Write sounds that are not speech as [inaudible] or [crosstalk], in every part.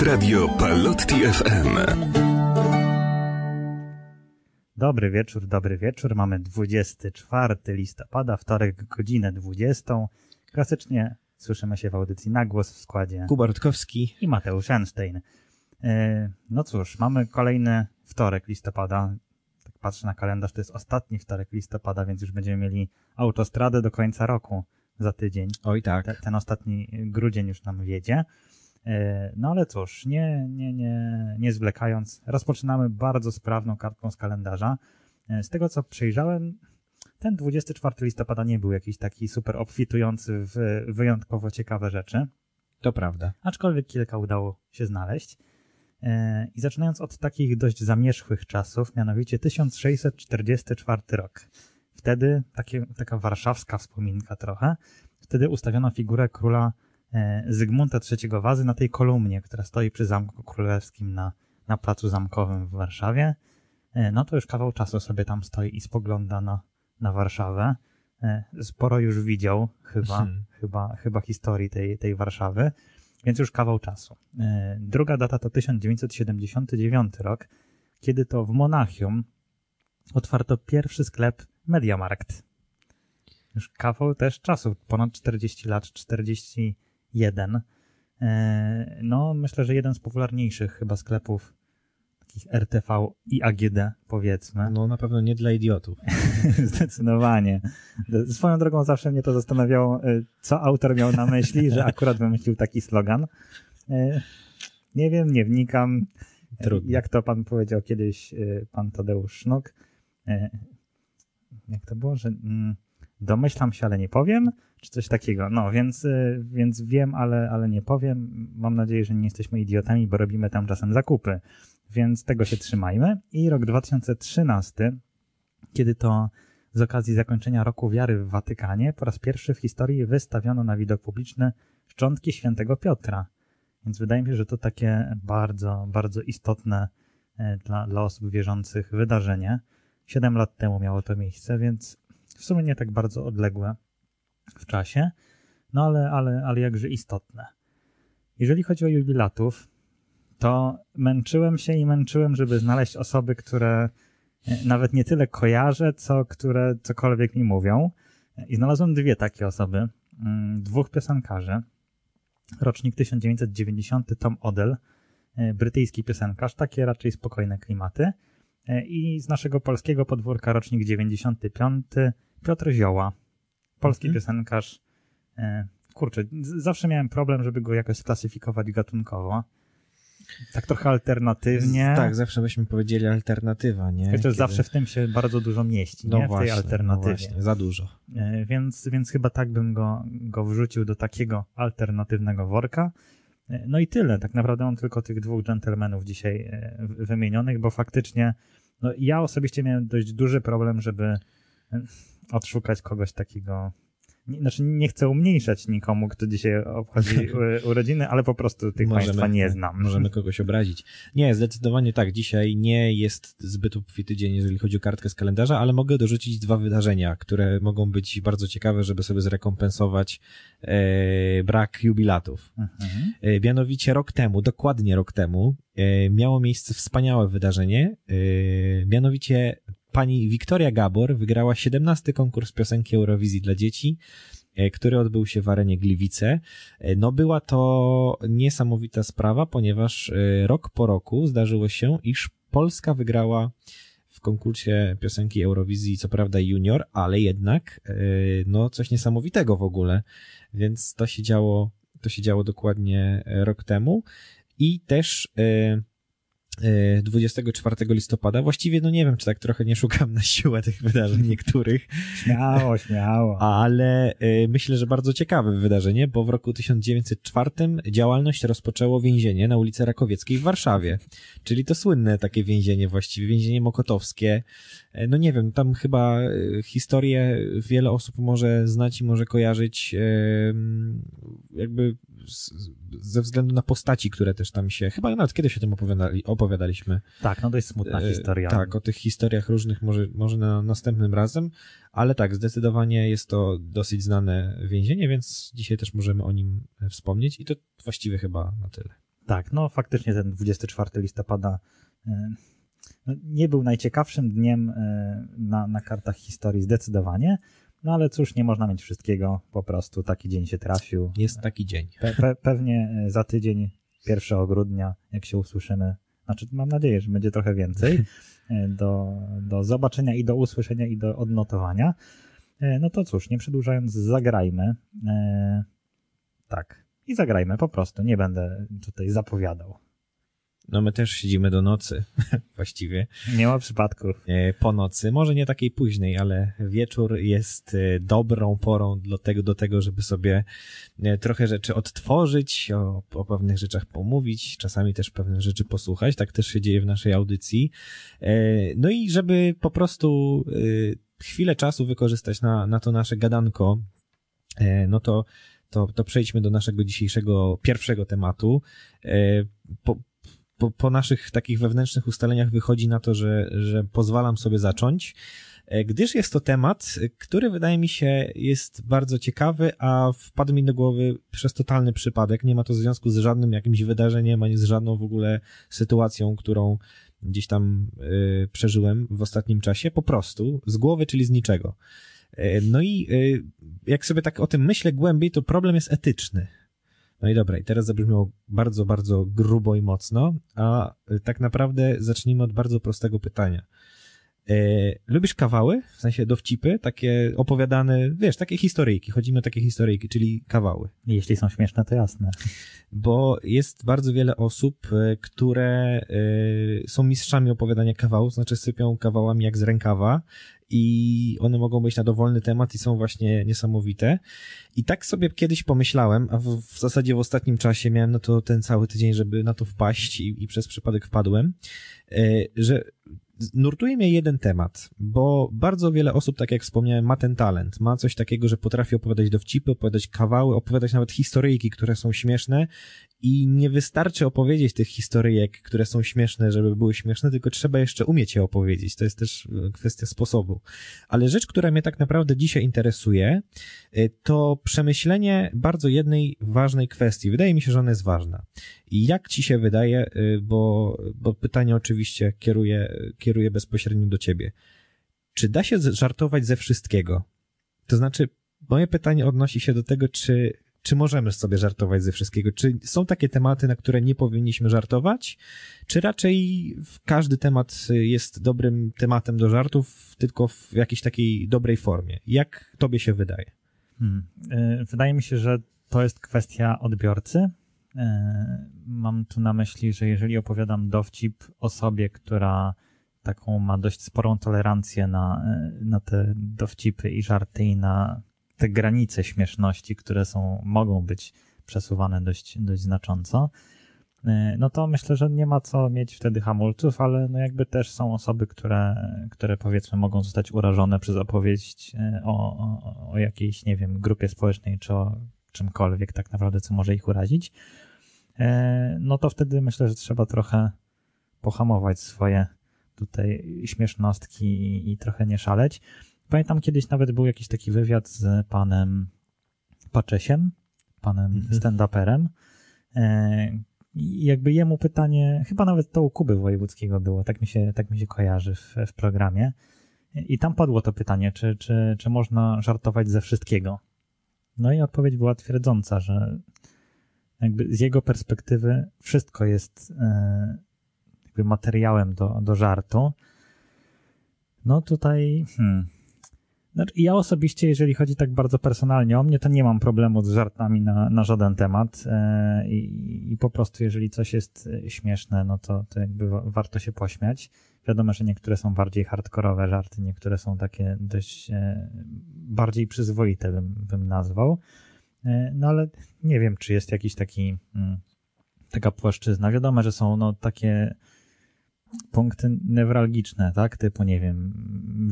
jest Radio Palotti FM. Dobry wieczór, dobry wieczór. Mamy 24 listopada, wtorek, godzinę 20. Klasycznie słyszymy się w audycji na głos w składzie Kuba Rutkowski. i Mateusz Einstein. E, No cóż, mamy kolejny wtorek listopada. Tak patrzę na kalendarz, to jest ostatni wtorek listopada, więc już będziemy mieli autostradę do końca roku za tydzień. Oj tak. Te, ten ostatni grudzień już nam wiedzie. E, No ale cóż, nie, nie, nie, nie zwlekając, rozpoczynamy bardzo sprawną kartką z kalendarza. E, Z tego co przejrzałem, ten 24 listopada nie był jakiś taki super obfitujący w wyjątkowo ciekawe rzeczy, To prawda. aczkolwiek kilka udało się znaleźć. E, I zaczynając od takich dość zamierzchłych czasów, mianowicie 1644 rok. Wtedy takie, taka warszawska wspominka trochę. Wtedy ustawiono figurę króla E, Zygmunta III Wazy na tej kolumnie, która stoi przy Zamku Królewskim na, na Placu Zamkowym w Warszawie. E, no to już kawał czasu sobie tam stoi i spogląda na, na Warszawę. E, sporo już widział chyba, hmm. chyba, chyba historii tej, tej Warszawy, więc już kawał czasu. Druga data to 1979 rok, kiedy to w Monachium otwarto pierwszy sklep Mediamarkt. Już kawał też czasu, ponad 40 lat, 40 1. E, no, myślę, że jeden z popularniejszych chyba sklepów takich RTV i AGD, powiedzmy. No, na pewno nie dla idiotów. [laughs] Zdecydowanie. E, swoją drogą zawsze mnie to zastanawiało, e, co autor miał na myśli, że akurat wymyślił taki slogan. Nie wiem, nie wnikam. Trudno. Jak to pan powiedział kiedyś, pan Tadeusz Sznok. Jak to było, że mm, domyślam się, ale nie powiem czy coś takiego. No, więc, y, więc wiem, ale, ale nie powiem. Mam nadzieję, że nie jesteśmy idiotami, bo robimy tam czasem zakupy. Więc tego się trzymajmy. I rok 2013 kiedy to z okazji zakończenia roku wiary w Watykanie po raz pierwszy w historii wystawiono na widok publiczny szczątki świętego Piotra. Więc wydaje mi się, że to takie bardzo, bardzo istotne e, dla, dla osób wierzących wydarzenie. Siedem lat temu miało to miejsce, więc w sumie nie tak bardzo odległe w czasie, no ale, ale, ale jakże istotne. Jeżeli chodzi o jubilatów, to męczyłem się i męczyłem, żeby znaleźć osoby, które e, nawet nie tyle kojarzę, co które cokolwiek mi mówią. I znalazłem dwie takie osoby, mm, dwóch piosenkarzy. Rocznik 1990 Tom Odell, e, brytyjski piosenkarz, takie raczej spokojne klimaty. E, I z naszego polskiego podwórka rocznik 95 Piotr Zioła, polski Mhm. piosenkarz. E, Kurczę, zawsze miałem problem, żeby go jakoś sklasyfikować gatunkowo. Tak trochę alternatywnie. Tak, zawsze byśmy powiedzieli alternatywa, nie? Chociaż Kiedy- zawsze w tym się bardzo dużo mieści, no nie? właśnie, w tej alternatywie. No właśnie, za dużo. E, Więc, więc chyba tak bym go, go wrzucił do takiego alternatywnego worka. E, No i tyle. Tak naprawdę mam tylko tych dwóch dżentelmenów dzisiaj wymienionych, bo faktycznie no, ja osobiście miałem dość duży problem, żeby odszukać kogoś takiego. Znaczy nie chcę umniejszać nikomu, kto dzisiaj obchodzi [laughs] urodziny, ale po prostu tych państwa nie znam. Możemy [laughs] kogoś obrazić. Nie, zdecydowanie tak. Dzisiaj nie jest zbyt obfity dzień, jeżeli chodzi o kartkę z kalendarza, ale mogę dorzucić dwa wydarzenia, które mogą być bardzo ciekawe, żeby sobie zrekompensować e, brak jubilatów. Mhm. E, Mianowicie rok temu, dokładnie rok temu, e, miało miejsce wspaniałe wydarzenie. e, Mianowicie pani Wiktoria Gabor wygrała 17 konkurs piosenki Eurowizji dla dzieci, e, który odbył się w arenie Gliwice. E, No była to niesamowita sprawa, ponieważ e, rok po roku zdarzyło się, iż Polska wygrała w konkursie piosenki Eurowizji, co prawda junior, ale jednak no coś niesamowitego w ogóle. Więc to się działo, to się działo dokładnie rok temu. I też 24 listopada, właściwie no nie wiem, czy tak trochę nie szukam na siłę tych wydarzeń niektórych, Śmiało, śmiało. ale e, myślę, że bardzo ciekawe wydarzenie, bo w roku 1904 działalność rozpoczęło więzienie na ulicy Rakowieckiej w Warszawie. Czyli to słynne takie więzienie właściwie, więzienie mokotowskie. E, No nie wiem, tam chyba historię wiele osób może znać i może kojarzyć jakby ze względu na postaci, które też tam się, chyba nawet kiedyś o tym opowiadali, opowiadaliśmy. Tak, no dość smutna E, historia. Tak, o tych historiach różnych może, może na następnym razem, ale tak, zdecydowanie jest to dosyć znane więzienie, więc dzisiaj też możemy o nim wspomnieć i to właściwie chyba na tyle. Tak, no faktycznie ten 24 listopada e, no, nie był najciekawszym dniem e, na, na kartach historii zdecydowanie, no ale cóż, nie można mieć wszystkiego, po prostu taki dzień się trafił. Jest taki dzień. Pe, pe, pewnie za tydzień, 1 grudnia, jak się usłyszymy, znaczy mam nadzieję, że będzie trochę więcej, do, do zobaczenia i do usłyszenia i do odnotowania. No to cóż, nie przedłużając, zagrajmy. Tak, i zagrajmy po prostu, nie będę tutaj zapowiadał. No my też siedzimy do nocy, [laughs] właściwie. Nie ma przypadków. E, po nocy, może nie takiej późnej, ale wieczór jest e, dobrą porą do tego, do tego żeby sobie e, trochę rzeczy odtworzyć, o, o pewnych rzeczach pomówić, czasami też pewne rzeczy posłuchać. Tak też się dzieje w naszej audycji. No i żeby po prostu chwilę czasu wykorzystać na, na to nasze gadanko, no to to, to przejdźmy do naszego dzisiejszego pierwszego tematu. Po, po, po naszych takich wewnętrznych ustaleniach wychodzi na to, że, że pozwalam sobie zacząć, e, gdyż jest to temat, który wydaje mi się jest bardzo ciekawy, a wpadł mi do głowy przez totalny przypadek. Nie ma to związku z żadnym jakimś wydarzeniem, ani z żadną w ogóle sytuacją, którą gdzieś tam y, przeżyłem w ostatnim czasie. Po prostu z głowy, czyli z niczego. E, no i jak sobie tak o tym myślę głębiej, to problem jest etyczny. No i dobra, i teraz zabrzmiało bardzo, bardzo grubo i mocno, a e, tak naprawdę zacznijmy od bardzo prostego pytania. E, lubisz kawały? W sensie dowcipy? Takie opowiadane, wiesz, takie historyjki. Chodzimy o takie historyjki, czyli kawały. Jeśli są śmieszne, to jasne. Bo jest bardzo wiele osób, które są mistrzami opowiadania kawałów, znaczy sypią kawałami jak z rękawa i one mogą być na dowolny temat i są właśnie niesamowite. I tak sobie kiedyś pomyślałem, a w, w zasadzie w ostatnim czasie miałem na to ten cały tydzień, żeby na to wpaść i, i przez przypadek wpadłem, e, że nurtuje mnie jeden temat, bo bardzo wiele osób, tak jak wspomniałem, ma ten talent, ma coś takiego, że potrafi opowiadać dowcipy, opowiadać kawały, opowiadać nawet historyjki, które są śmieszne i nie wystarczy opowiedzieć tych historyjek, które są śmieszne, żeby były śmieszne, tylko trzeba jeszcze umieć je opowiedzieć. To jest też e, kwestia sposobu. Ale rzecz, która mnie tak naprawdę dzisiaj interesuje, e, to przemyślenie bardzo jednej ważnej kwestii. Wydaje mi się, że ona jest ważna. I jak ci się wydaje, e, bo, bo pytanie oczywiście kieruję, kieruję bezpośrednio do ciebie. Czy da się żartować ze wszystkiego? To znaczy, moje pytanie odnosi się do tego, czy czy możemy sobie żartować ze wszystkiego? Czy są takie tematy, na które nie powinniśmy żartować? Czy raczej każdy temat jest dobrym tematem do żartów, tylko w jakiejś takiej dobrej formie? Jak tobie się wydaje? Hmm. E, wydaje mi się, że to jest kwestia odbiorcy. E, mam tu na myśli, że jeżeli opowiadam dowcip osobie, która taką ma dość sporą tolerancję na, e, na te dowcipy i żarty i na te granice śmieszności, które są, mogą być przesuwane dość, dość znacząco, e, no to myślę, że nie ma co mieć wtedy hamulców, ale no jakby też są osoby, które, które powiedzmy mogą zostać urażone przez opowieść e, o, o, o jakiejś, nie wiem, grupie społecznej czy o czymkolwiek tak naprawdę, co może ich urazić, e, no to wtedy myślę, że trzeba trochę pohamować swoje tutaj śmiesznostki i, i trochę nie szaleć. Pamiętam kiedyś nawet był jakiś taki wywiad z panem Paczesiem, panem mhm. stand-uperem. E, I jakby jemu pytanie, chyba nawet to u Kuby Wojewódzkiego było, tak mi się, tak mi się kojarzy w, w programie. I tam padło to pytanie, czy, czy, czy można żartować ze wszystkiego. No i odpowiedź była twierdząca, że jakby z jego perspektywy wszystko jest e, jakby materiałem do, do żartu. No tutaj, hmm, znaczy, ja osobiście, jeżeli chodzi tak bardzo personalnie o mnie, to nie mam problemu z żartami na, na żaden temat e, i, po prostu jeżeli coś jest e, śmieszne, no to, to jakby warto się pośmiać. Wiadomo, że niektóre są bardziej hardkorowe żarty, niektóre są takie dość e, bardziej przyzwoite, bym, bym nazwał. No ale nie wiem, czy jest jakiś taki mm, taka płaszczyzna. Wiadomo, że są no takie punkty newralgiczne, tak? Typu, nie wiem,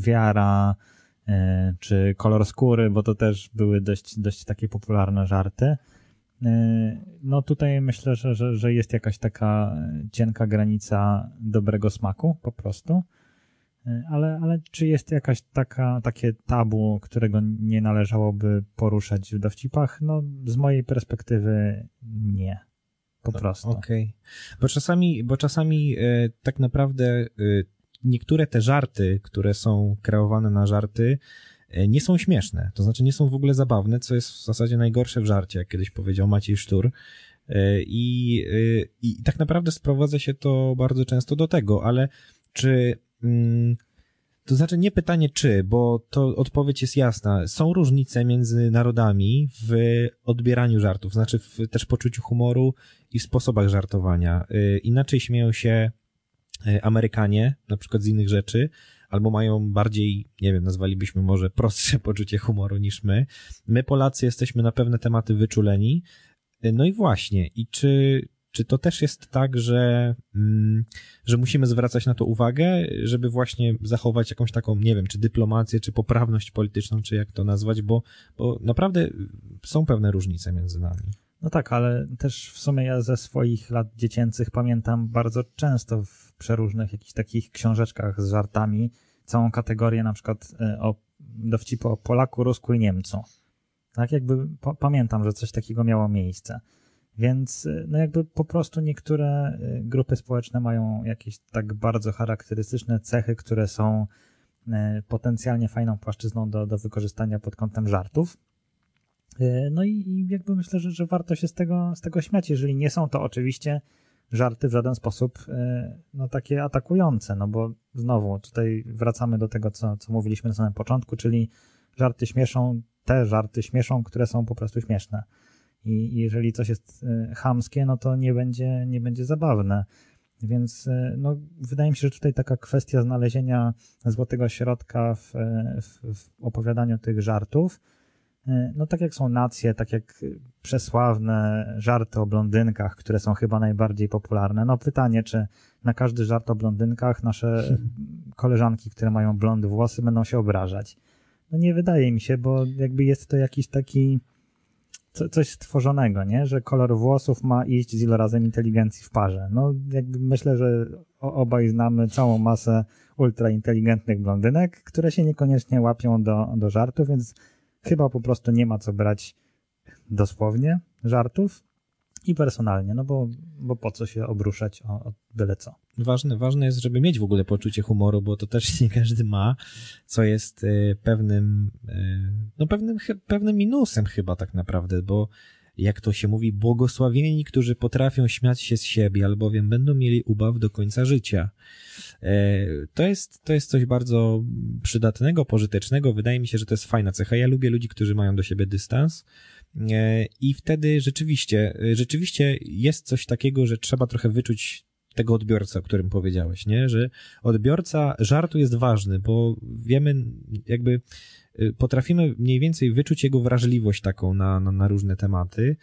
wiara, czy kolor skóry, bo to też były dość, dość takie popularne żarty. E, no tutaj myślę, że, że, że jest jakaś taka cienka granica dobrego smaku po prostu. E, ale, ale czy jest jakaś taka, takie tabu, którego nie należałoby poruszać w dowcipach? No z mojej perspektywy nie. po prostu. Okej. Okay. Bo czasami, bo czasami e, tak naprawdę e, niektóre te żarty, które są kreowane na żarty, e, nie są śmieszne. To znaczy nie są w ogóle zabawne, co jest w zasadzie najgorsze w żarcie, jak kiedyś powiedział Maciej Sztur. E, I, e, I tak naprawdę sprowadza się to bardzo często do tego, ale czy. Mm, to znaczy nie pytanie czy, bo to odpowiedź jest jasna. Są różnice między narodami w odbieraniu żartów, znaczy w też poczuciu humoru i w sposobach żartowania. Inaczej śmieją się Amerykanie, na przykład z innych rzeczy, albo mają bardziej, nie wiem, nazwalibyśmy może prostsze [laughs] poczucie humoru niż my. My Polacy jesteśmy na pewne tematy wyczuleni. Y, no i właśnie, i czy, czy to też jest tak, że, mm, że musimy zwracać na to uwagę, żeby właśnie zachować jakąś taką, nie wiem, czy dyplomację, czy poprawność polityczną, czy jak to nazwać, bo, bo naprawdę są pewne różnice między nami. No tak, ale też w sumie ja ze swoich lat dziecięcych pamiętam bardzo często w przeróżnych jakichś takich książeczkach z żartami całą kategorię na przykład e, o dowcipu o Polaku, Rusku i Niemcu. Tak jakby po, pamiętam, że coś takiego miało miejsce. Więc y, no jakby po prostu niektóre y, grupy społeczne mają jakieś tak bardzo charakterystyczne cechy, które są potencjalnie fajną płaszczyzną do, do wykorzystania pod kątem żartów. No i, i jakby myślę, że, że warto się z tego, z tego śmiać, jeżeli nie są to oczywiście żarty w żaden sposób no, takie atakujące, no bo znowu tutaj wracamy do tego, co, co mówiliśmy na samym początku, czyli żarty śmieszą, te żarty śmieszą, które są po prostu śmieszne. I jeżeli coś jest e, chamskie, no to nie będzie, nie będzie zabawne. Więc e, no, wydaje mi się, że tutaj taka kwestia znalezienia złotego środka w, e, w, w opowiadaniu tych żartów, no tak jak są nacje, tak jak przesławne żarty o blondynkach, które są chyba najbardziej popularne. No pytanie, czy na każdy żart o blondynkach nasze [laughs] koleżanki, które mają blond włosy, będą się obrażać. No nie wydaje mi się, bo jakby jest to jakiś taki co, coś stworzonego, nie? Że kolor włosów ma iść z ilorazem inteligencji w parze. No, jakby myślę, że obaj znamy całą masę ultrainteligentnych blondynek, które się niekoniecznie łapią do, do żartów, więc chyba po prostu nie ma co brać dosłownie żartów i personalnie, no bo, bo po co się obruszać o, o byle co. Ważne, ważne jest, żeby mieć w ogóle poczucie humoru, bo to też [laughs] nie każdy ma, co jest e, pewnym, e, no pewnym, pewnym minusem chyba tak naprawdę, bo jak to się mówi, błogosławieni, którzy potrafią śmiać się z siebie, albowiem będą mieli ubaw do końca życia. E, to jest, to jest coś bardzo przydatnego, pożytecznego. Wydaje mi się, że to jest fajna cecha. Ja lubię ludzi, którzy mają do siebie dystans. I wtedy rzeczywiście, rzeczywiście jest coś takiego, że trzeba trochę wyczuć tego odbiorca, o którym powiedziałeś, nie? Że odbiorca żartu jest ważny, bo wiemy, jakby potrafimy mniej więcej wyczuć jego wrażliwość taką na, na, na różne tematy.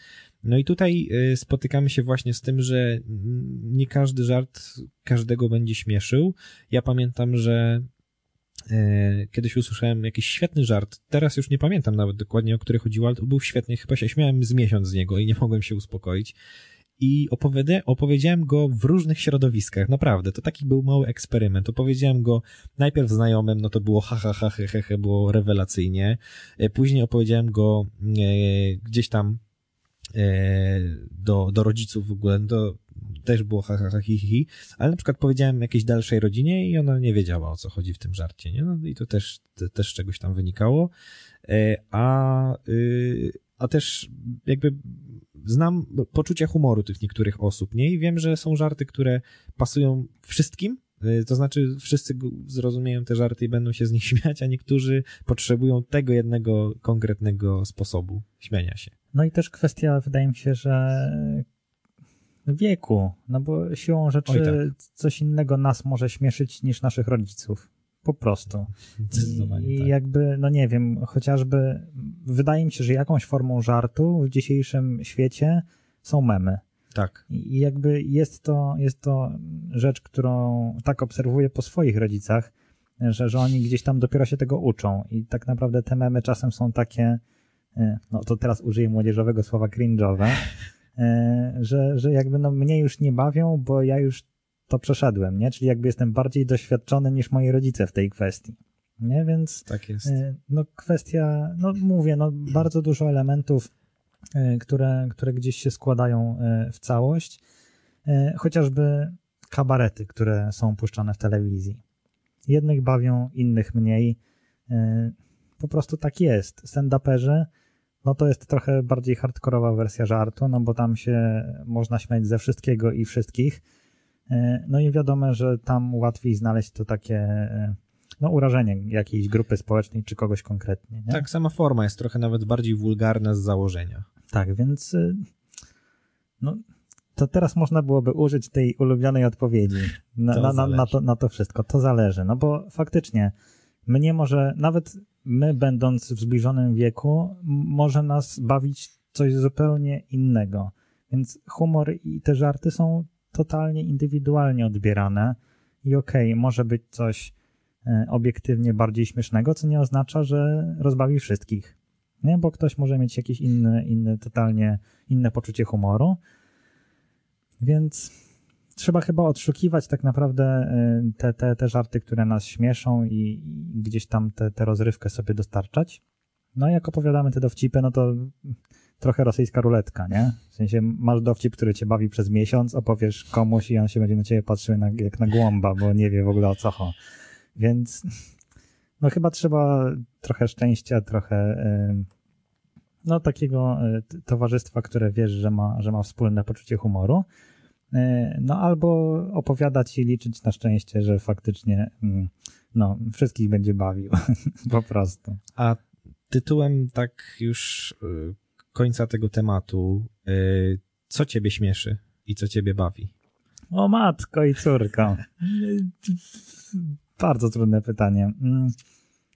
No i tutaj y, spotykamy się właśnie z tym, że nie każdy żart każdego będzie śmieszył. Ja pamiętam, że e, kiedyś usłyszałem jakiś świetny żart. Teraz już nie pamiętam nawet dokładnie, o który chodziło, ale to był świetny. Chyba się śmiałem z miesiąc z niego i nie mogłem się uspokoić i opowiedziałem go w różnych środowiskach, naprawdę, to taki był mały eksperyment. Opowiedziałem go najpierw znajomym, no to było ha, ha, ha, he, he, he było rewelacyjnie. E, później opowiedziałem go e, gdzieś tam e, do, do rodziców w ogóle, no to też było ha, ha, ha, hi, hi, hi, ale na przykład powiedziałem jakiejś dalszej rodzinie i ona nie wiedziała, o co chodzi w tym żarcie, nie? No i to też, to też czegoś tam wynikało. E, a, y, a też jakby znam poczucie humoru tych niektórych osób, nie? I wiem, że są żarty, które pasują wszystkim, y, to znaczy wszyscy zrozumieją te żarty i będą się z nich [laughs] śmiać, a niektórzy potrzebują tego jednego konkretnego sposobu śmiania się. No i też kwestia, wydaje mi się, że wieku, no bo siłą rzeczy tak. coś innego nas może śmieszyć niż naszych rodziców. Po prostu. I tak. jakby, no nie wiem, chociażby wydaje mi się, że jakąś formą żartu w dzisiejszym świecie są memy. Tak. I jakby jest to, jest to rzecz, którą tak obserwuję po swoich rodzicach, że, że oni gdzieś tam dopiero się tego uczą. I tak naprawdę te memy czasem są takie, e, no to teraz użyję młodzieżowego słowa cringe'owe, e, że, że jakby no mnie już nie bawią, bo ja już to przeszedłem, nie? Czyli jakby jestem bardziej doświadczony niż moi rodzice w tej kwestii. Nie, więc tak jest. Y, no kwestia, no mówię, no bardzo dużo elementów e, które, które gdzieś się składają e, w całość. E, chociażby kabarety, które są puszczane w telewizji. Jednych bawią, innych mniej. Po prostu tak jest. Stand-uperzy, no to jest trochę bardziej hardkorowa wersja żartu, no bo tam się można śmiać ze wszystkiego i wszystkich. No i wiadomo, że tam łatwiej znaleźć to takie no, urażenie jakiejś grupy społecznej czy kogoś konkretnie. Nie? Tak, sama forma jest trochę nawet bardziej wulgarna z założenia. Tak, więc y, no, to teraz można byłoby użyć tej ulubionej odpowiedzi na to, na, na, to, na to wszystko. To zależy, no bo faktycznie mnie może, nawet my będąc w zbliżonym wieku, może nas bawić coś zupełnie innego. Więc humor i te żarty są totalnie indywidualnie odbierane i okej, okay, może być coś E, obiektywnie bardziej śmiesznego, co nie oznacza, że rozbawi wszystkich. Nie? Bo ktoś może mieć jakieś inne, inne, totalnie inne poczucie humoru. Więc trzeba chyba odszukiwać tak naprawdę e, te, te, te żarty, które nas śmieszą i, i gdzieś tam tę rozrywkę sobie dostarczać. No jak opowiadamy te dowcipy, no to trochę rosyjska ruletka, nie? W sensie masz dowcip, który cię bawi przez miesiąc, opowiesz komuś i on się będzie na ciebie patrzył na, jak na głąba, bo nie wie w ogóle o co chodzi. Więc no chyba trzeba trochę szczęścia, trochę no takiego e, towarzystwa, które wiesz, że ma, że ma wspólne poczucie humoru. E, no albo opowiadać i liczyć na szczęście, że faktycznie mm, no, wszystkich będzie bawił. [laughs] po prostu. A tytułem tak już e, końca tego tematu, co ciebie śmieszy i co ciebie bawi? O matko i córko. Bardzo trudne pytanie. Mm.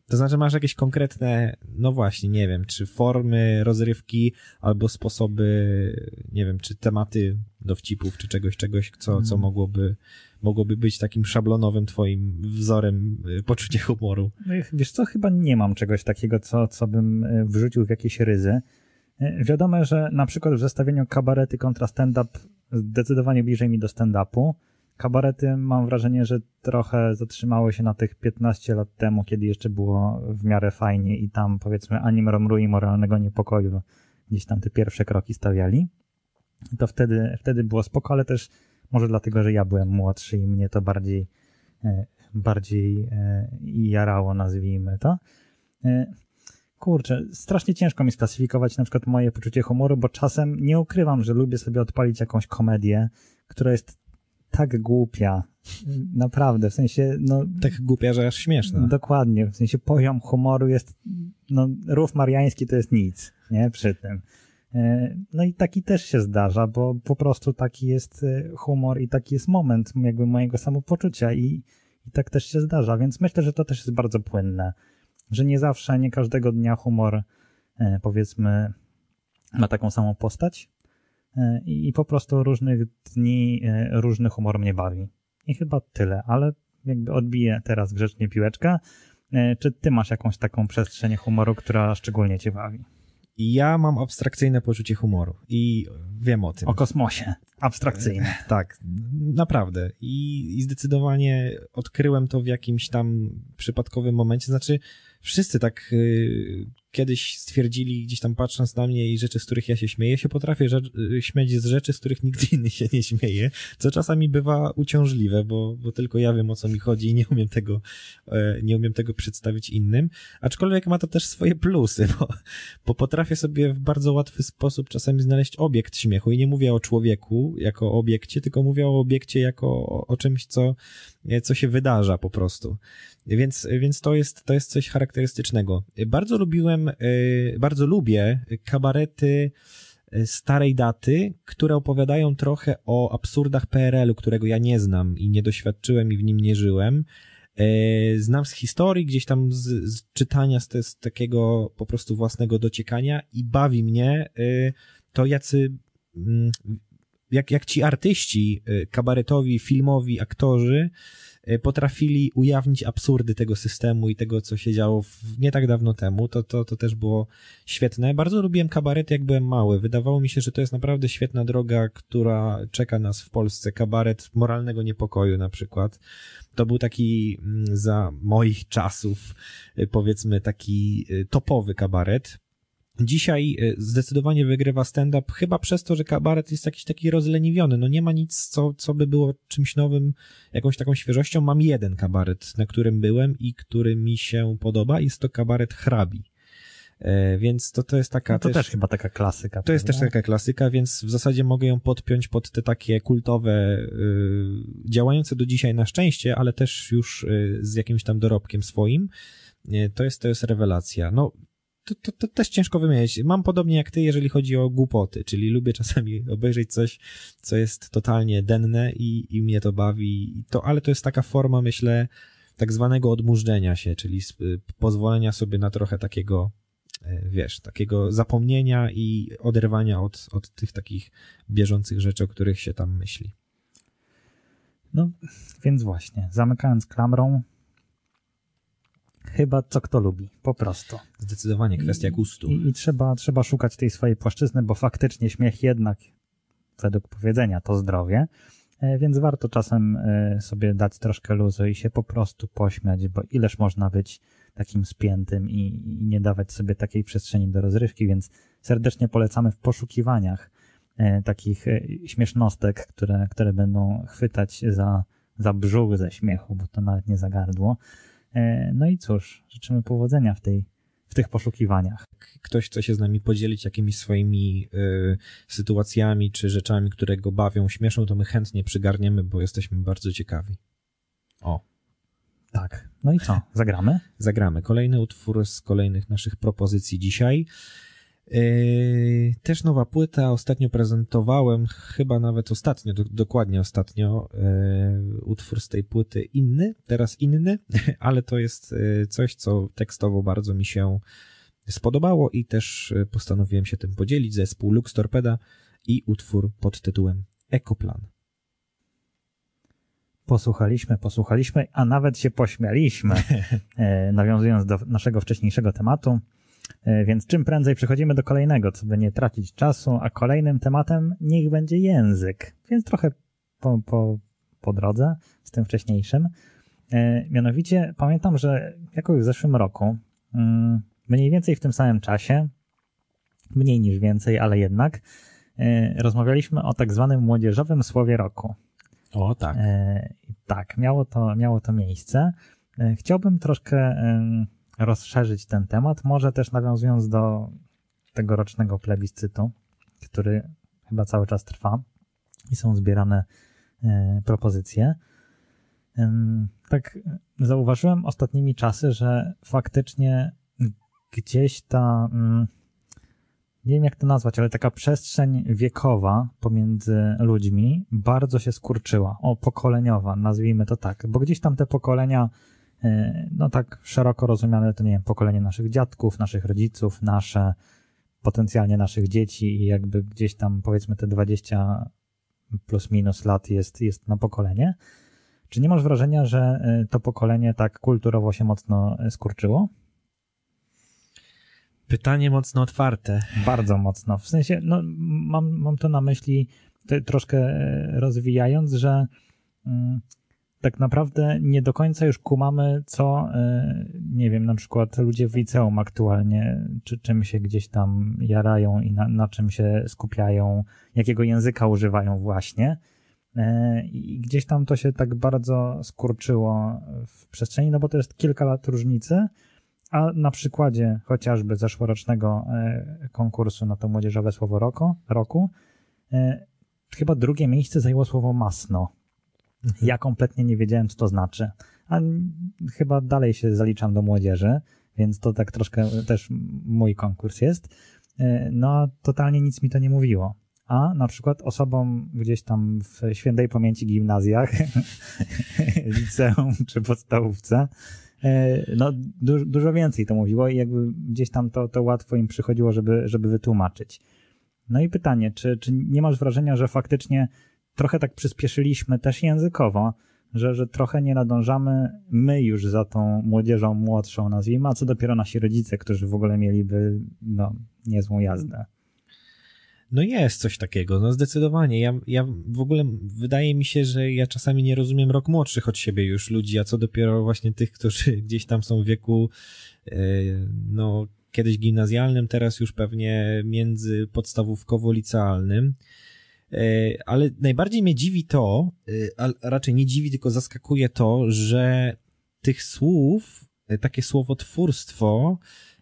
To znaczy, masz jakieś konkretne, no właśnie, nie wiem, czy formy rozrywki, albo sposoby, nie wiem, czy tematy dowcipów, czy czegoś, czegoś, co, co mm. mogłoby, mogłoby być takim szablonowym twoim wzorem y, poczucia humoru. No wiesz co, chyba nie mam czegoś takiego, co, co bym y, wrzucił w jakieś ryzy. Y, wiadomo, że na przykład w zestawieniu kabarety kontra stand-up zdecydowanie bliżej mi do stand-upu, kabarety mam wrażenie, że trochę zatrzymały się na tych 15 lat temu, kiedy jeszcze było w miarę fajnie i tam powiedzmy anim romru i moralnego niepokoju gdzieś tam te pierwsze kroki stawiali. To wtedy, wtedy było spoko, ale też może dlatego, że ja byłem młodszy i mnie to bardziej, e, bardziej e, jarało, nazwijmy to. Kurczę, strasznie ciężko mi sklasyfikować na przykład moje poczucie humoru, bo czasem nie ukrywam, że lubię sobie odpalić jakąś komedię, która jest tak głupia. Naprawdę, w sensie, no... Tak głupia, że aż śmieszna. Dokładnie, w sensie poziom humoru jest, no, rów mariański to jest nic, nie, przy tym. E, no i taki też się zdarza, bo po prostu taki jest e, humor i taki jest moment jakby mojego samopoczucia i, i tak też się zdarza, więc myślę, że to też jest bardzo płynne, że nie zawsze, nie każdego dnia humor e, powiedzmy ma taką samą postać, E, i po prostu różnych dni e, różny humor mnie bawi. I chyba tyle, ale jakby odbiję teraz grzecznie piłeczkę. Czy ty masz jakąś taką przestrzeń humoru, która szczególnie cię bawi? Ja mam abstrakcyjne poczucie humoru i wiem o tym. O kosmosie. Abstrakcyjne. Tak, naprawdę. I, I zdecydowanie odkryłem to w jakimś tam przypadkowym momencie. Znaczy, wszyscy tak y, kiedyś stwierdzili, gdzieś tam patrząc na mnie i rzeczy, z których ja się śmieję, się potrafię rzecz, śmiać z rzeczy, z których nikt [laughs] inny się nie śmieje, co czasami bywa uciążliwe, bo, bo tylko ja wiem o co mi chodzi i nie umiem tego, e, nie umiem tego przedstawić innym, aczkolwiek ma to też swoje plusy, bo, bo potrafię sobie w bardzo łatwy sposób czasami znaleźć obiekt śmiechu i nie mówię o człowieku jako obiekcie, tylko mówię o obiekcie jako o, o czymś, co, co się wydarza po prostu. Więc, więc to, jest, to jest coś charakterystycznego. Bardzo lubiłem, y, bardzo lubię kabarety y, starej daty, które opowiadają trochę o absurdach PRL-u, którego ja nie znam i nie doświadczyłem i w nim nie żyłem. Y, znam z historii, gdzieś tam z, z czytania, z, z, takiego po prostu własnego dociekania i bawi mnie to, jacy, mm, jak, jak ci artyści kabaretowi, filmowi, aktorzy E, potrafili ujawnić absurdy tego systemu i tego, co się działo w, nie tak dawno temu. To, to, to też było świetne. Bardzo lubiłem kabarety, jak byłem mały. Wydawało mi się, że to jest naprawdę świetna droga, która czeka nas w Polsce. Kabaret moralnego niepokoju na przykład. To był taki mm, za moich czasów, e, powiedzmy, taki topowy kabaret Dzisiaj y, zdecydowanie wygrywa stand-up, chyba przez to, że kabaret jest jakiś taki rozleniwiony. No nie ma nic, co, co by było czymś nowym, jakąś taką świeżością. Mam jeden kabaret, na którym byłem i który mi się podoba. Jest to kabaret hrabi. E, więc to, to jest taka No to też, też chyba taka klasyka. to jest też taka klasyka, więc w zasadzie mogę ją podpiąć pod te takie kultowe, y, działające do dzisiaj na szczęście, ale też już y, z jakimś tam dorobkiem swoim. Y, to jest, to jest rewelacja. No, to, to, to też ciężko wymienić. Mam podobnie jak ty, jeżeli chodzi o głupoty, czyli lubię czasami [laughs] obejrzeć coś, co jest totalnie denne i, i mnie to bawi. To, ale to jest taka forma, myślę, tak zwanego odmurzenia się, czyli sp- pozwolenia sobie na trochę takiego, e, wiesz, takiego zapomnienia i oderwania od, od tych takich bieżących rzeczy, o których się tam myśli. No, więc właśnie, zamykając klamrą, chyba co kto lubi, po prostu. Zdecydowanie kwestia I- gustu. I, i trzeba, trzeba szukać tej swojej płaszczyzny, bo faktycznie śmiech jednak, według powiedzenia, to zdrowie, E, więc warto czasem e, sobie dać troszkę luzu i się po prostu pośmiać, bo ileż można być takim spiętym i, i nie dawać sobie takiej przestrzeni do rozrywki, więc serdecznie polecamy w poszukiwaniach e, takich śmiesznostek, które, które będą chwytać za, za brzuch ze śmiechu, bo to nawet nie za gardło. E, No i cóż, życzymy powodzenia w, tej, w tych poszukiwaniach. ktoś chce się z nami podzielić jakimiś swoimi y, sytuacjami czy rzeczami, które go bawią, śmieszą, to my chętnie przygarniemy, bo jesteśmy bardzo ciekawi. O, Tak. No i co? Zagramy? zagramy. Kolejny utwór z kolejnych naszych propozycji dzisiaj. Yy, też nowa płyta, ostatnio prezentowałem, chyba nawet ostatnio, do, dokładnie ostatnio, yy, utwór z tej płyty inny, teraz inny, [laughs] ale to jest yy, coś, co tekstowo bardzo mi się spodobało i też yy, postanowiłem się tym podzielić. Zespół Lux Torpeda i utwór pod tytułem Ekoplan. Posłuchaliśmy, posłuchaliśmy, a nawet się pośmialiśmy, e, [laughs] nawiązując do naszego wcześniejszego tematu. E, Więc czym prędzej przechodzimy do kolejnego, co by nie tracić czasu, a kolejnym tematem niech będzie język. Więc trochę po, po, po drodze z tym wcześniejszym. E, Mianowicie pamiętam, że jakoś w zeszłym roku, mm, mniej więcej w tym samym czasie, mniej niż więcej, ale jednak, e, rozmawialiśmy o tak zwanym młodzieżowym słowie roku. O, tak. Tak, miało to, miało to miejsce. Chciałbym troszkę rozszerzyć ten temat, może też nawiązując do tegorocznego plebiscytu, który chyba cały czas trwa i są zbierane e, propozycje. Tak zauważyłem ostatnimi czasy, że faktycznie gdzieś ta mm, nie wiem jak to nazwać, ale taka przestrzeń wiekowa pomiędzy ludźmi bardzo się skurczyła. O, pokoleniowa, nazwijmy to tak, bo gdzieś tam te pokolenia, no tak szeroko rozumiane, to nie wiem, pokolenie naszych dziadków, naszych rodziców, nasze, potencjalnie naszych dzieci i jakby gdzieś tam powiedzmy te 20 plus minus lat jest, jest na pokolenie. Czy nie masz wrażenia, że e, to pokolenie tak kulturowo się mocno e, skurczyło? Pytanie mocno otwarte. Bardzo mocno. W sensie, no, mam, mam to na myśli te, troszkę e, rozwijając, że mm, tak naprawdę nie do końca już kumamy, co, e, nie wiem, na przykład ludzie w liceum aktualnie, czy czym się gdzieś tam jarają i na, na czym się skupiają, jakiego języka używają właśnie. E, I gdzieś tam to się tak bardzo skurczyło w przestrzeni, no bo to jest kilka lat różnicy, a na przykładzie chociażby zeszłorocznego e, konkursu na to młodzieżowe słowo roku, roku chyba drugie miejsce zajęło słowo masno. Ja kompletnie nie wiedziałem, co to znaczy. A chyba dalej się zaliczam do młodzieży, więc to tak troszkę też mój konkurs jest. E, No, totalnie nic mi to nie mówiło. A na przykład osobom gdzieś tam w świętej pamięci gimnazjach, [laughs] liceum czy podstawówce, e, no du dużo więcej to mówiło i jakby gdzieś tam to, to łatwo im przychodziło, żeby, żeby wytłumaczyć. No i pytanie, czy, czy nie masz wrażenia, że faktycznie trochę tak przyspieszyliśmy też językowo, że, że trochę nie nadążamy my już za tą młodzieżą młodszą, nazwijmy, a co dopiero nasi rodzice, którzy w ogóle mieliby no, niezłą jazdę. No jest coś takiego, no zdecydowanie. Ja, ja w ogóle wydaje mi się, że ja czasami nie rozumiem rok młodszych od siebie już ludzi, a co dopiero właśnie tych, którzy [laughs] gdzieś tam są w wieku, e, no kiedyś gimnazjalnym, teraz już pewnie między podstawówkowo-licealnym. E, ale najbardziej mnie dziwi to, e, a raczej nie dziwi, tylko zaskakuje to, że tych słów, e, takie słowotwórstwo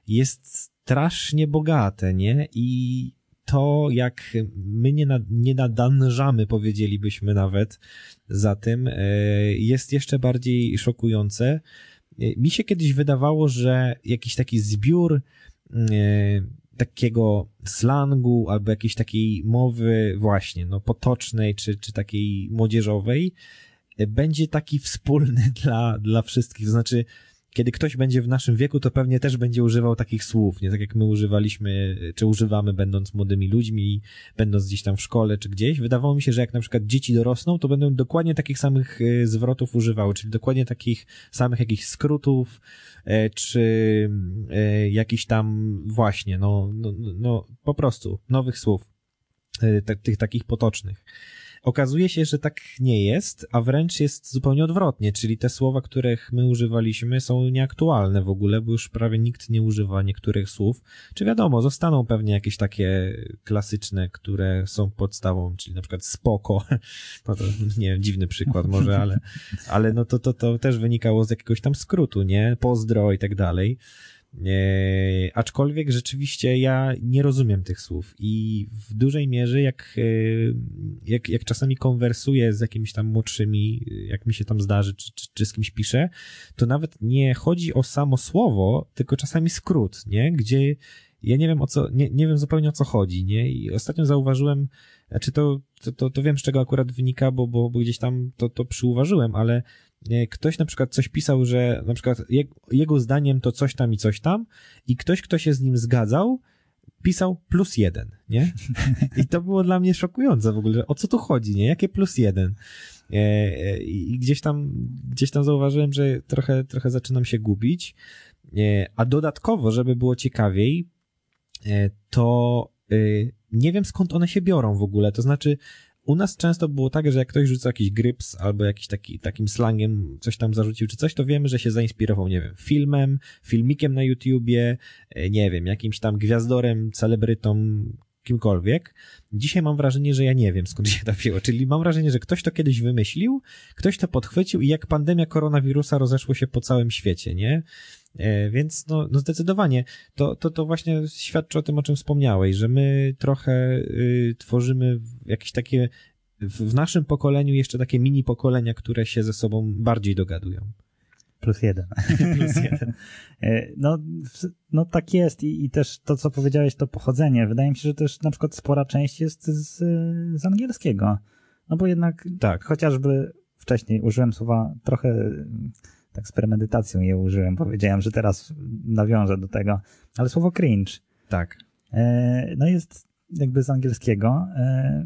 jest strasznie bogate, nie? I to, jak my nie, nad, nie nadanżamy, powiedzielibyśmy nawet za tym, jest jeszcze bardziej szokujące. Mi się kiedyś wydawało, że jakiś taki zbiór takiego slangu albo jakiejś takiej mowy właśnie, no potocznej czy, czy takiej młodzieżowej będzie taki wspólny [laughs] dla, dla wszystkich. To znaczy, kiedy ktoś będzie w naszym wieku, to pewnie też będzie używał takich słów, nie tak jak my używaliśmy, czy używamy będąc młodymi ludźmi, będąc gdzieś tam w szkole, czy gdzieś. Wydawało mi się, że jak na przykład dzieci dorosną, to będą dokładnie takich samych e, zwrotów używały, czyli dokładnie takich samych jakichś skrótów, e, czy e, jakichś tam właśnie, no, no, no po prostu nowych słów, tych takich potocznych. Okazuje się, że tak nie jest, a wręcz jest zupełnie odwrotnie, czyli te słowa, których my używaliśmy są nieaktualne w ogóle, bo już prawie nikt nie używa niektórych słów. Czy wiadomo, zostaną pewnie jakieś takie klasyczne, które są podstawą, czyli na przykład spoko, [laughs] no to nie wiem, dziwny przykład może, ale, ale no to, to, to też wynikało z jakiegoś tam skrótu, nie? Pozdro i tak dalej. E, aczkolwiek rzeczywiście ja nie rozumiem tych słów i w dużej mierze jak, e, jak, jak czasami konwersuję z jakimiś tam młodszymi, jak mi się tam zdarzy, czy, czy, czy z kimś piszę, to nawet nie chodzi o samo słowo, tylko czasami skrót, nie? Gdzie ja nie wiem o co, nie, nie wiem zupełnie o co chodzi, nie? I ostatnio zauważyłem, znaczy to, to, to, to wiem z czego akurat wynika, bo, bo, bo gdzieś tam to, to przyuważyłem, ale ktoś na przykład coś pisał, że na przykład jego zdaniem to coś tam i coś tam i ktoś, kto się z nim zgadzał, pisał plus jeden, nie? I to było dla mnie szokujące w ogóle, o co tu chodzi, nie? Jakie plus jeden? E, e, I gdzieś tam, gdzieś tam zauważyłem, że trochę, trochę zaczynam się gubić, e, a dodatkowo, żeby było ciekawiej, to nie wiem skąd one się biorą w ogóle, to znaczy u nas często było tak, że jak ktoś rzucał jakiś gryps albo jakiś taki, takim slangiem coś tam zarzucił czy coś, to wiemy, że się zainspirował, nie wiem, filmem, filmikiem na YouTubie, e, nie wiem, jakimś tam gwiazdorem, celebrytą, kimkolwiek. Dzisiaj mam wrażenie, że ja nie wiem skąd się to wzięło, czyli mam wrażenie, że ktoś to kiedyś wymyślił, ktoś to podchwycił i jak pandemia koronawirusa rozeszło się po całym świecie, nie? E, więc no, no zdecydowanie to, to, to właśnie świadczy o tym, o czym wspomniałeś, że my trochę y, tworzymy jakieś takie w, naszym pokoleniu jeszcze takie mini pokolenia, które się ze sobą bardziej dogadują. Plus jeden. [laughs] Plus jeden. E, no, no tak jest I, i też to, co powiedziałeś, to pochodzenie. Wydaje mi się, że też na przykład spora część jest z, z angielskiego. No bo jednak tak. chociażby wcześniej użyłem słowa trochę tak z premedytacją je użyłem. Powiedziałem, że teraz nawiążę do tego. Ale słowo cringe. Tak. E, no jest jakby z angielskiego. E,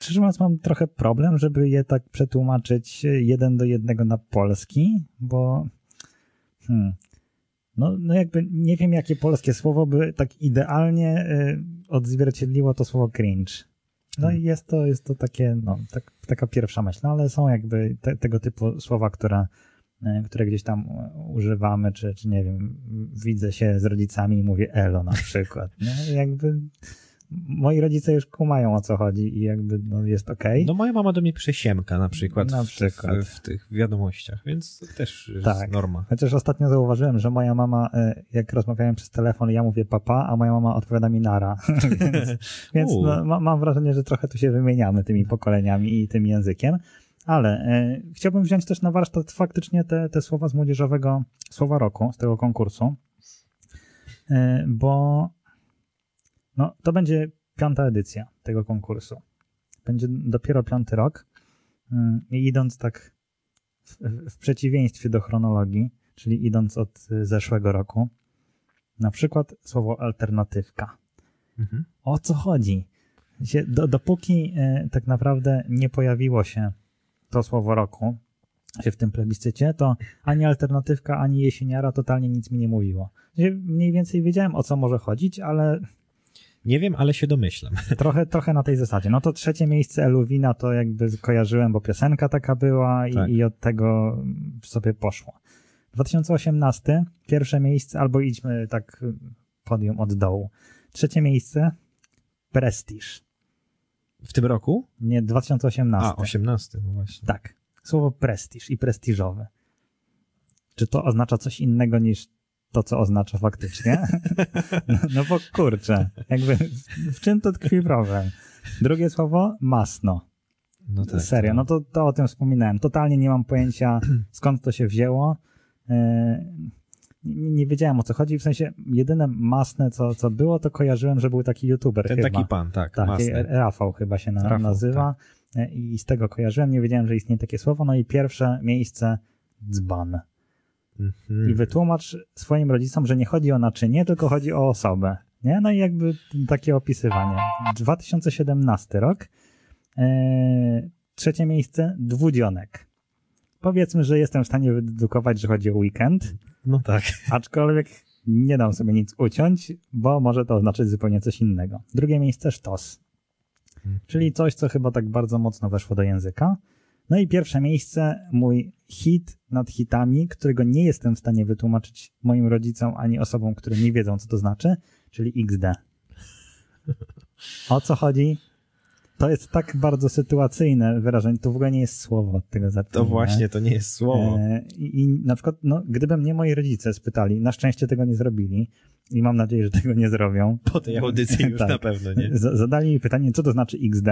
szczerze mówiąc, mam trochę problem, żeby je tak przetłumaczyć jeden do jednego na polski, bo hmm, no, no jakby nie wiem, jakie polskie słowo by tak idealnie y, odzwierciedliło to słowo cringe. No i jest to, jest to takie, no, tak, taka pierwsza myśl, no, ale są jakby te, tego typu słowa, które, e, które gdzieś tam używamy, czy, czy nie wiem, widzę się z rodzicami i mówię elo na przykład. Nie? Jakby moi rodzice już kumają o co chodzi i jakby no, jest okej. Okay. No moja mama do mnie pisze siemka na przykład, na przykład. W, w, tych wiadomościach, więc to też jest tak. norma. Chociaż ostatnio zauważyłem, że moja mama, e, jak rozmawiałem przez telefon, ja mówię papa, a moja mama odpowiada mi nara. [laughs] więc, [laughs] więc no, ma, mam wrażenie, że trochę tu się wymieniamy tymi pokoleniami i tym językiem. Ale e, chciałbym wziąć też na warsztat faktycznie te, te słowa z młodzieżowego słowa roku, z tego konkursu, e, bo no, to będzie piąta edycja tego konkursu. Będzie dopiero piąty rok. Mm, I idąc tak w, w przeciwieństwie do chronologii, czyli idąc od zeszłego roku, na przykład słowo alternatywka. Mhm. O co chodzi? Do, dopóki e, tak naprawdę nie pojawiło się to słowo roku się w tym plebiscycie, to ani alternatywka, ani jesieniara totalnie nic mi nie mówiło. Mniej więcej wiedziałem o co może chodzić, ale nie wiem, ale się domyślam. [laughs] Trochę, trochę na tej zasadzie. No to trzecie miejsce Eluwina to jakby kojarzyłem, bo piosenka taka była i, tak. i od tego sobie poszło. 2018, pierwsze miejsce, albo idźmy tak podium od dołu. Trzecie miejsce, Prestige. W tym roku? Nie, 2018. A, 18, no właśnie. Tak. Słowo prestiż i prestiżowy. Czy to oznacza coś innego niż to, co oznacza faktycznie? [laughs] No, no bo kurczę, jakby w, w czym to tkwi problem? Drugie słowo, masno. No tak, Serio, to- no to, to o tym wspominałem. Totalnie nie mam pojęcia, [clears throat] skąd to się wzięło. E, Nie, nie wiedziałem o co chodzi, w sensie jedyne masne, co, co było, to kojarzyłem, że był taki youtuber Ten chyba. taki pan, tak, Tak. Rafał chyba się Rafał, nazywa E, i z tego kojarzyłem, nie wiedziałem, że istnieje takie słowo. No i pierwsze miejsce dzban. Mhm. I wytłumacz swoim rodzicom, że nie chodzi o naczynie, tylko chodzi o osobę. Nie? No i jakby takie opisywanie. 2017 rok. E, trzecie miejsce dwudzionek. Powiedzmy, że jestem w stanie wydedukować, że chodzi o weekend, No tak. aczkolwiek nie dam sobie nic uciąć, bo może to oznaczać zupełnie coś innego. Drugie miejsce sztos, czyli coś, co chyba tak bardzo mocno weszło do języka. No i pierwsze miejsce, mój hit nad hitami, którego nie jestem w stanie wytłumaczyć moim rodzicom ani osobom, które nie wiedzą, co to znaczy, czyli XD. O co chodzi? To jest tak bardzo sytuacyjne wyrażenie, to w ogóle nie jest słowo od tego To zacznijmy. właśnie, to nie jest słowo. E, I, I na przykład, no, gdyby mnie moi rodzice spytali, na szczęście tego nie zrobili i mam nadzieję, że tego nie zrobią. [laughs] Po tej audycji [laughs] już Tak. na pewno, nie? Zadali mi pytanie, co to znaczy XD.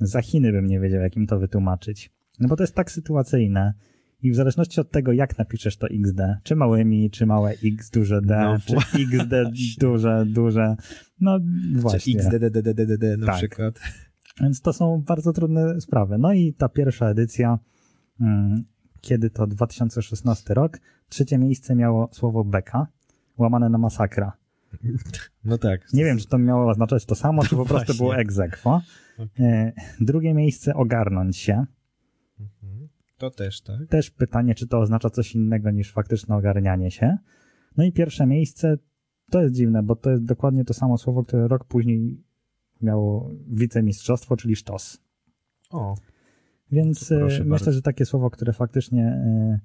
Za Chiny bym nie wiedział, jak im to wytłumaczyć. No bo to jest tak sytuacyjne. I w zależności od tego, jak napiszesz to XD, czy małymi, czy małe X, duże D, No czy XD duże, duże, no Czy właśnie. XDDDDD na Tak. przykład. Więc to są bardzo trudne sprawy. No i ta pierwsza edycja, mm, kiedy to 2016 rok, trzecie miejsce miało słowo beka, łamane na masakra. No tak. Nie wiem, czy to miało oznaczać to samo, czy po prostu było egzekwo. Okej. E, Drugie miejsce ogarnąć się. To też, tak? Też pytanie, czy to oznacza coś innego niż faktyczne ogarnianie się. No i pierwsze miejsce, to jest dziwne, bo to jest dokładnie to samo słowo, które rok później miało wicemistrzostwo, czyli sztos. O, Więc e, bardzo. myślę, że takie słowo, które faktycznie e,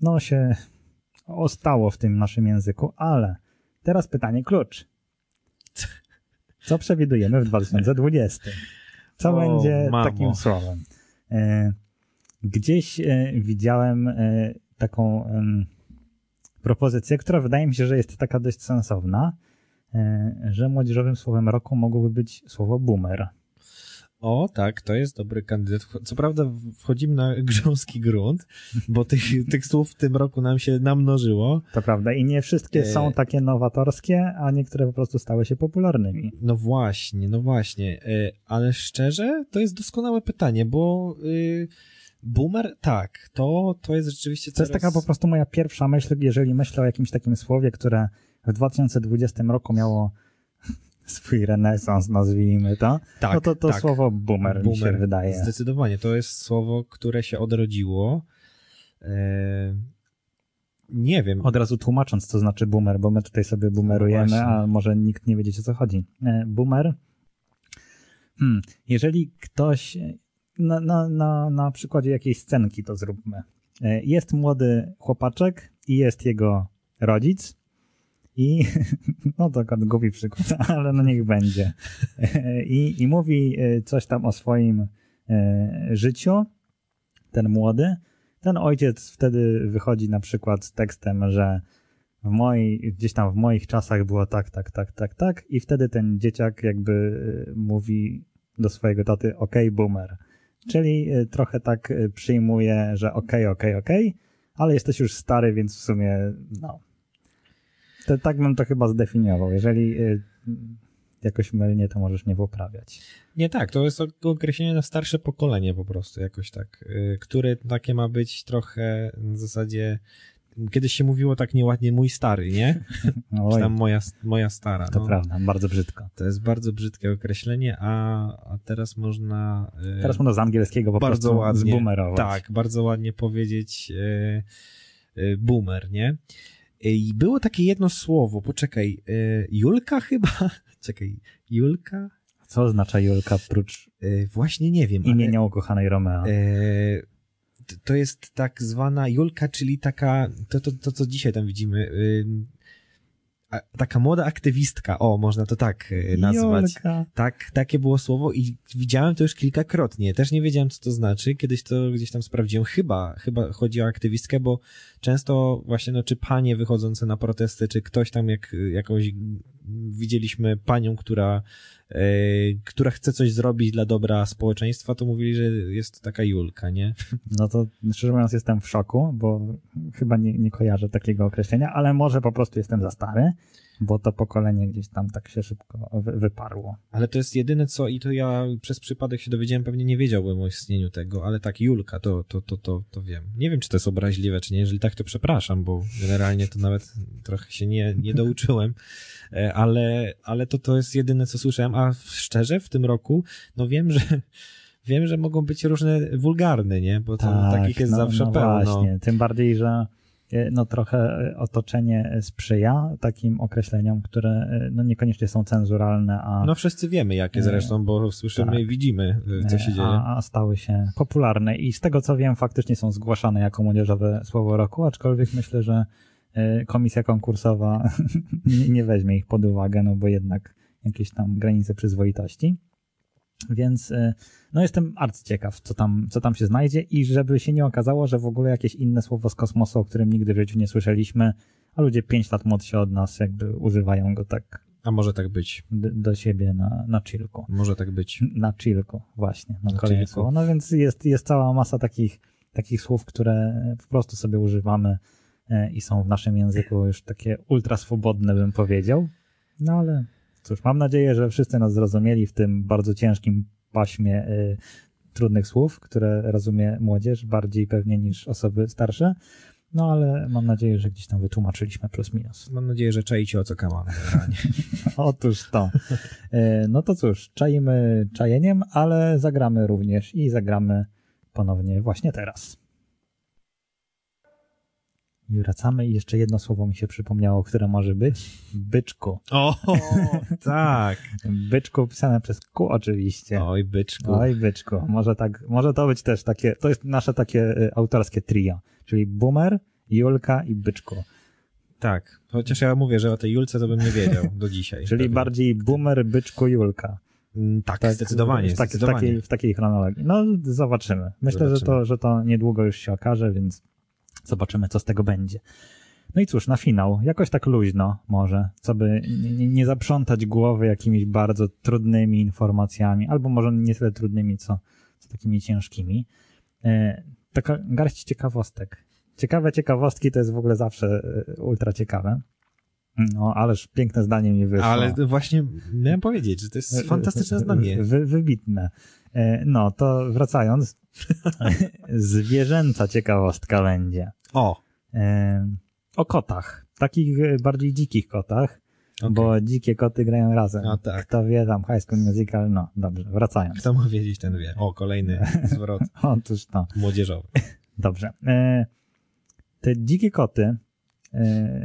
no się ostało w tym naszym języku, ale teraz pytanie klucz. Co przewidujemy w 2020? Co O, będzie mamo. takim słowem? Gdzieś e, widziałem e, taką propozycję, która wydaje mi się, że jest taka dość sensowna, e, że młodzieżowym słowem roku mogłoby być słowo boomer. o, tak, to jest dobry kandydat. Co prawda wchodzimy na grząski grunt, bo tych, [laughs] tych słów w tym roku nam się namnożyło. To prawda. I nie wszystkie są takie nowatorskie, a niektóre po prostu stały się popularnymi. No właśnie, no właśnie. Ale szczerze, to jest doskonałe pytanie, bo y, boomer, tak, to, to jest rzeczywiście To jest coraz... taka po prostu moja pierwsza myśl, jeżeli myślę o jakimś takim słowie, które w 2020 roku miało [laughs] swój renesans, nazwijmy to, tak, no to to tak. słowo boomer, mi się wydaje. Zdecydowanie, to jest słowo, które się odrodziło. E, nie wiem. Od razu tłumacząc, co znaczy boomer, bo my tutaj sobie boomerujemy, No a może nikt nie wiedzieć, o co chodzi. E, Boomer, hmm, jeżeli ktoś, na, na, na, na przykładzie jakiejś scenki to zróbmy. E, Jest młody chłopaczek i jest jego rodzic i, [laughs] no to głupi przykład, [laughs] ale no niech będzie. E, I, I mówi e, coś tam o swoim życiu, ten młody, ten ojciec wtedy wychodzi na przykład z tekstem, że w mojej, gdzieś tam w moich czasach było tak, tak, tak, tak, tak i wtedy ten dzieciak jakby mówi do swojego taty okej, boomer. Czyli y, trochę tak y, przyjmuje, że okej, okej, okej, ale jesteś już stary, więc w sumie no. To, tak bym to chyba zdefiniował. Jeżeli y, jakoś mylnie, to możesz mnie poprawiać. Nie tak, to jest określenie na starsze pokolenie po prostu, jakoś tak, które takie ma być trochę w zasadzie, kiedyś się mówiło tak nieładnie mój stary, nie? [laughs] Czy tam moja, moja stara. to no. prawda, bardzo brzydko. To jest bardzo brzydkie określenie, a, a teraz można... y, Teraz można z angielskiego po bardzo prostu ładnie. zboomerować. Tak, bardzo ładnie powiedzieć y, y, boomer, nie? I było takie jedno słowo, poczekaj, Julka chyba? [laughs] Czekaj, Julka? Co oznacza Julka prócz właśnie nie wiem. ale- imienia ukochanej Romeo? To jest tak zwana Julka, czyli taka, to, to, to co dzisiaj tam widzimy, taka młoda aktywistka, o, można to tak y, nazwać. Jolka. Tak, takie było słowo i widziałem to już kilkakrotnie. Też nie wiedziałem, co to znaczy. Kiedyś to gdzieś tam sprawdziłem. Chyba, chyba chodzi o aktywistkę, bo często właśnie, no, czy panie wychodzące na protesty, czy ktoś tam, jak jakąś widzieliśmy panią, która, która chce coś zrobić dla dobra społeczeństwa, to mówili, że jest to taka Julka, nie? No to szczerze mówiąc jestem w szoku, bo chyba nie, nie kojarzę takiego określenia, ale może po prostu jestem za stary, bo to pokolenie gdzieś tam tak się szybko wy, wyparło. Ale to jest jedyne co, i to ja przez przypadek się dowiedziałem, pewnie nie wiedziałbym o istnieniu tego, ale tak Julka, to, to, to, to, to wiem. Nie wiem, czy to jest obraźliwe, czy nie, jeżeli tak, to przepraszam, bo generalnie to nawet trochę się nie, nie [laughs] douczyłem, E, ale, ale to, to jest jedyne, co słyszałem, a szczerze w tym roku, no wiem, że [laughs] wiem, że mogą być różne wulgarne, nie? Bo Tak, takich jest no, zawsze no pełno. Właśnie, tym bardziej, że no trochę otoczenie sprzyja takim określeniom, które e, no niekoniecznie są cenzuralne, a, No wszyscy wiemy jakie E, zresztą, bo słyszymy tak. i widzimy, e, co się dzieje. a, a stały się popularne i z tego co wiem faktycznie są zgłaszane jako młodzieżowe słowo roku, aczkolwiek myślę, że e, komisja konkursowa [laughs] nie, weźmie ich pod uwagę, no bo jednak jakieś tam granice przyzwoitości. Więc e, no jestem arcyciekaw, co tam, co tam się znajdzie i żeby się nie okazało, że w ogóle jakieś inne słowo z kosmosu, o którym nigdy w życiu nie słyszeliśmy, a ludzie 5 lat młodsi od nas jakby używają go tak A może tak być, d- do siebie na, na chillku. może tak być. Na chillku, właśnie. Na Na kolejne chillku. słowo. No więc jest, jest cała masa takich, takich słów, które po prostu sobie używamy e, i są w naszym języku już takie ultra swobodne, bym powiedział. No ale cóż, mam nadzieję, że wszyscy nas zrozumieli w tym bardzo ciężkim paśmie e, trudnych słów, które rozumie młodzież bardziej pewnie niż osoby starsze. No ale mam nadzieję, że gdzieś tam wytłumaczyliśmy plus minus. Mam nadzieję, że czaicie o co generalnie. [laughs] Otóż to. E, No to cóż, czajmy czajeniem, ale zagramy również i zagramy ponownie właśnie teraz. I wracamy i jeszcze jedno słowo mi się przypomniało, które może być. Byczku. O, [laughs] tak. Byczku pisane przez Q oczywiście. Oj, byczku. Oj, byczku. Może tak, może to być też takie, to jest nasze takie e, autorskie trio, czyli Boomer, Julka i Byczku. Tak. Chociaż ja mówię, że o tej Julce to bym nie wiedział do dzisiaj. [laughs] Czyli Pewnie. bardziej Boomer, Byczku, Julka. Mm, Tak, zdecydowanie. W, tak, w, zdecydowanie. takiej, w takiej chronologii. No, zobaczymy. Myślę, Że, to, Zobaczymy. że to niedługo już się okaże, więc zobaczymy, co z tego będzie. No i cóż, na finał, jakoś tak luźno może, co by nie, zaprzątać głowy jakimiś bardzo trudnymi informacjami, albo może nie tyle trudnymi, co, co takimi ciężkimi. E, taka garść ciekawostek. Ciekawe ciekawostki to jest w ogóle zawsze e, ultra ciekawe. No, ależ piękne zdanie mi wyszło. Ale właśnie miałem powiedzieć, że to jest fantastyczne zdanie. Wy, wybitne. E, No, to wracając, [laughs] zwierzęca ciekawostka będzie. O, E, O kotach. Takich e, bardziej dzikich kotach, okej. bo dzikie koty grają razem. A tak. Kto wie, tam High School Musical, no dobrze, wracając. Kto ma wiedzieć, ten wie. O, kolejny [laughs] zwrot Otóż to. młodzieżowy. Dobrze. Te dzikie koty,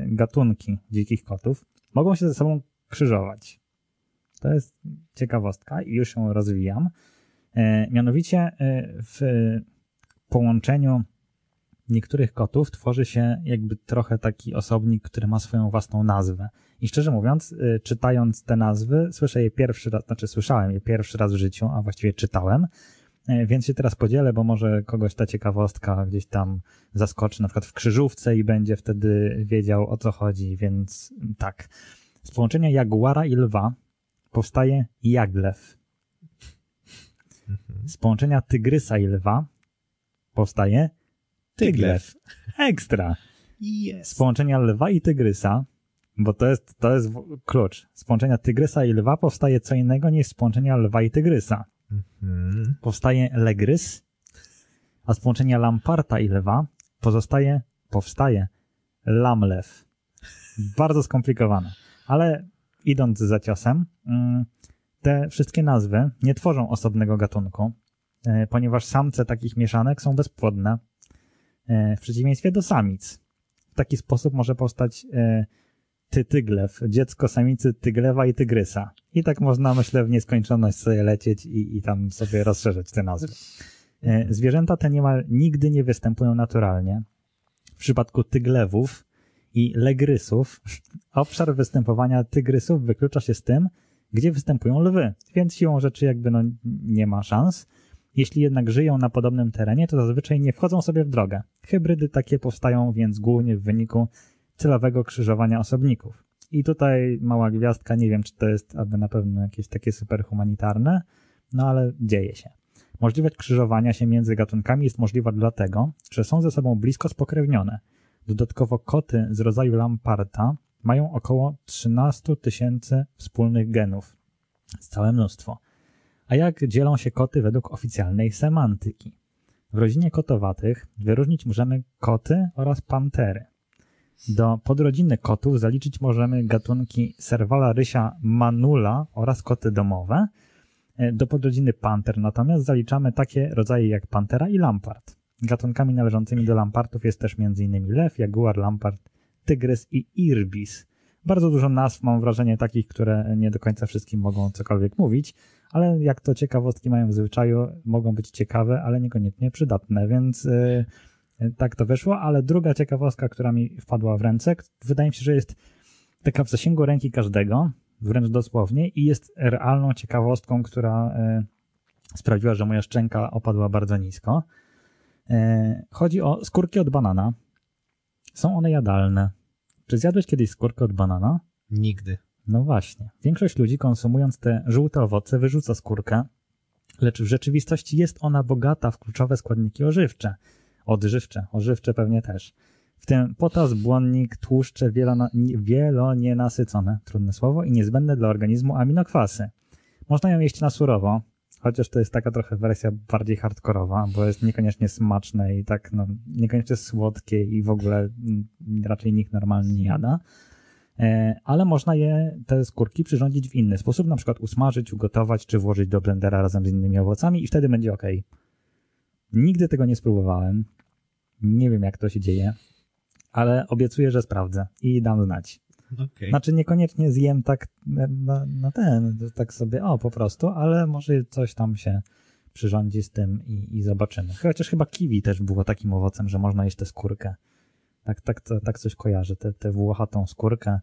gatunki dzikich kotów, mogą się ze sobą krzyżować. To jest ciekawostka i już ją rozwijam. E, Mianowicie e, w połączeniu niektórych kotów tworzy się jakby trochę taki osobnik, który ma swoją własną nazwę. I szczerze mówiąc, e, czytając te nazwy, słyszę je pierwszy raz, znaczy słyszałem je pierwszy raz w życiu, a właściwie czytałem. E, Więc się teraz podzielę, bo może kogoś ta ciekawostka gdzieś tam zaskoczy, na przykład w krzyżówce i będzie wtedy wiedział o co chodzi, więc tak. Z połączenia jaguara i lwa powstaje jaglew. Z połączenia tygrysa i lwa powstaje tyglew. Ekstra. Z połączenia lwa i tygrysa, bo to jest, to jest klucz. Z połączenia tygrysa i lwa powstaje co innego niż z połączenia lwa i tygrysa Mhm. powstaje legrys, a z połączenia lamparta i lewa pozostaje, powstaje lamlew. Bardzo skomplikowane. Ale idąc za ciosem, mm, te wszystkie nazwy nie tworzą osobnego gatunku, e, ponieważ samce takich mieszanek są bezpłodne, e, w przeciwieństwie do samic. W taki sposób może powstać e, tytyglew, dziecko samicy tyglewa i tygrysa. I tak można, myślę, w nieskończoność sobie lecieć i, i tam sobie rozszerzać te nazwy. E, Zwierzęta te niemal nigdy nie występują naturalnie. W przypadku tyglewów i legrysów [laughs] obszar występowania tygrysów wyklucza się z tym, gdzie występują lwy, więc siłą rzeczy jakby no nie ma szans. Jeśli jednak żyją na podobnym terenie, to zazwyczaj nie wchodzą sobie w drogę. Hybrydy takie powstają więc głównie w wyniku celowego krzyżowania osobników. I tutaj mała gwiazdka, nie wiem czy to jest aby na pewno jakieś takie super humanitarne, no ale dzieje się. Możliwość krzyżowania się między gatunkami jest możliwa dlatego, że są ze sobą blisko spokrewnione. Dodatkowo koty z rodzaju lamparta mają około 13 tysięcy wspólnych genów. Całe mnóstwo. A jak dzielą się koty według oficjalnej semantyki? W rodzinie kotowatych wyróżnić możemy koty oraz pantery. Do podrodziny kotów zaliczyć możemy gatunki serwala rysia manula oraz koty domowe. E, Do podrodziny panter natomiast zaliczamy takie rodzaje jak pantera i lampart. Gatunkami należącymi do lampartów jest też m.in. lew, jaguar, lampart, tygrys i irbis. Bardzo dużo nazw mam wrażenie takich, które nie do końca wszystkim mogą cokolwiek mówić, ale jak to ciekawostki mają w zwyczaju, mogą być ciekawe, ale niekoniecznie przydatne, więc yy, tak to wyszło. Ale druga ciekawostka, która mi wpadła w ręce, wydaje mi się, że jest taka w zasięgu ręki każdego, wręcz dosłownie, i jest realną ciekawostką, która yy, sprawiła, że moja szczęka opadła bardzo nisko. Yy, chodzi o skórki od banana. Są one jadalne. Czy zjadłeś kiedyś skórkę od banana? Nigdy. No właśnie. Większość ludzi konsumując te żółte owoce wyrzuca skórkę, lecz w rzeczywistości jest ona bogata w kluczowe składniki ożywcze. Odżywcze, ożywcze pewnie też. W tym potas, błonnik, tłuszcze wielonienasycone, trudne słowo, i niezbędne dla organizmu aminokwasy. Można ją jeść na surowo, chociaż to jest taka trochę wersja bardziej hardkorowa, bo jest niekoniecznie smaczne i tak, no, niekoniecznie słodkie i w ogóle mm, raczej nikt normalnie nie jada. E, ale można je, te skórki przyrządzić w inny sposób, na przykład usmażyć, ugotować, czy włożyć do blendera razem z innymi owocami i wtedy będzie ok. Nigdy tego nie spróbowałem. Nie wiem, jak to się dzieje, ale obiecuję, że sprawdzę i dam znać. Okay. Znaczy niekoniecznie zjem tak na, na ten, tak sobie, o po prostu, ale może coś tam się przyrządzi z tym i, i zobaczymy. Chociaż chyba kiwi też było takim owocem, że można jeść tę skórkę. Tak, tak, tak coś kojarzę, tę, tę włochatą skórkę,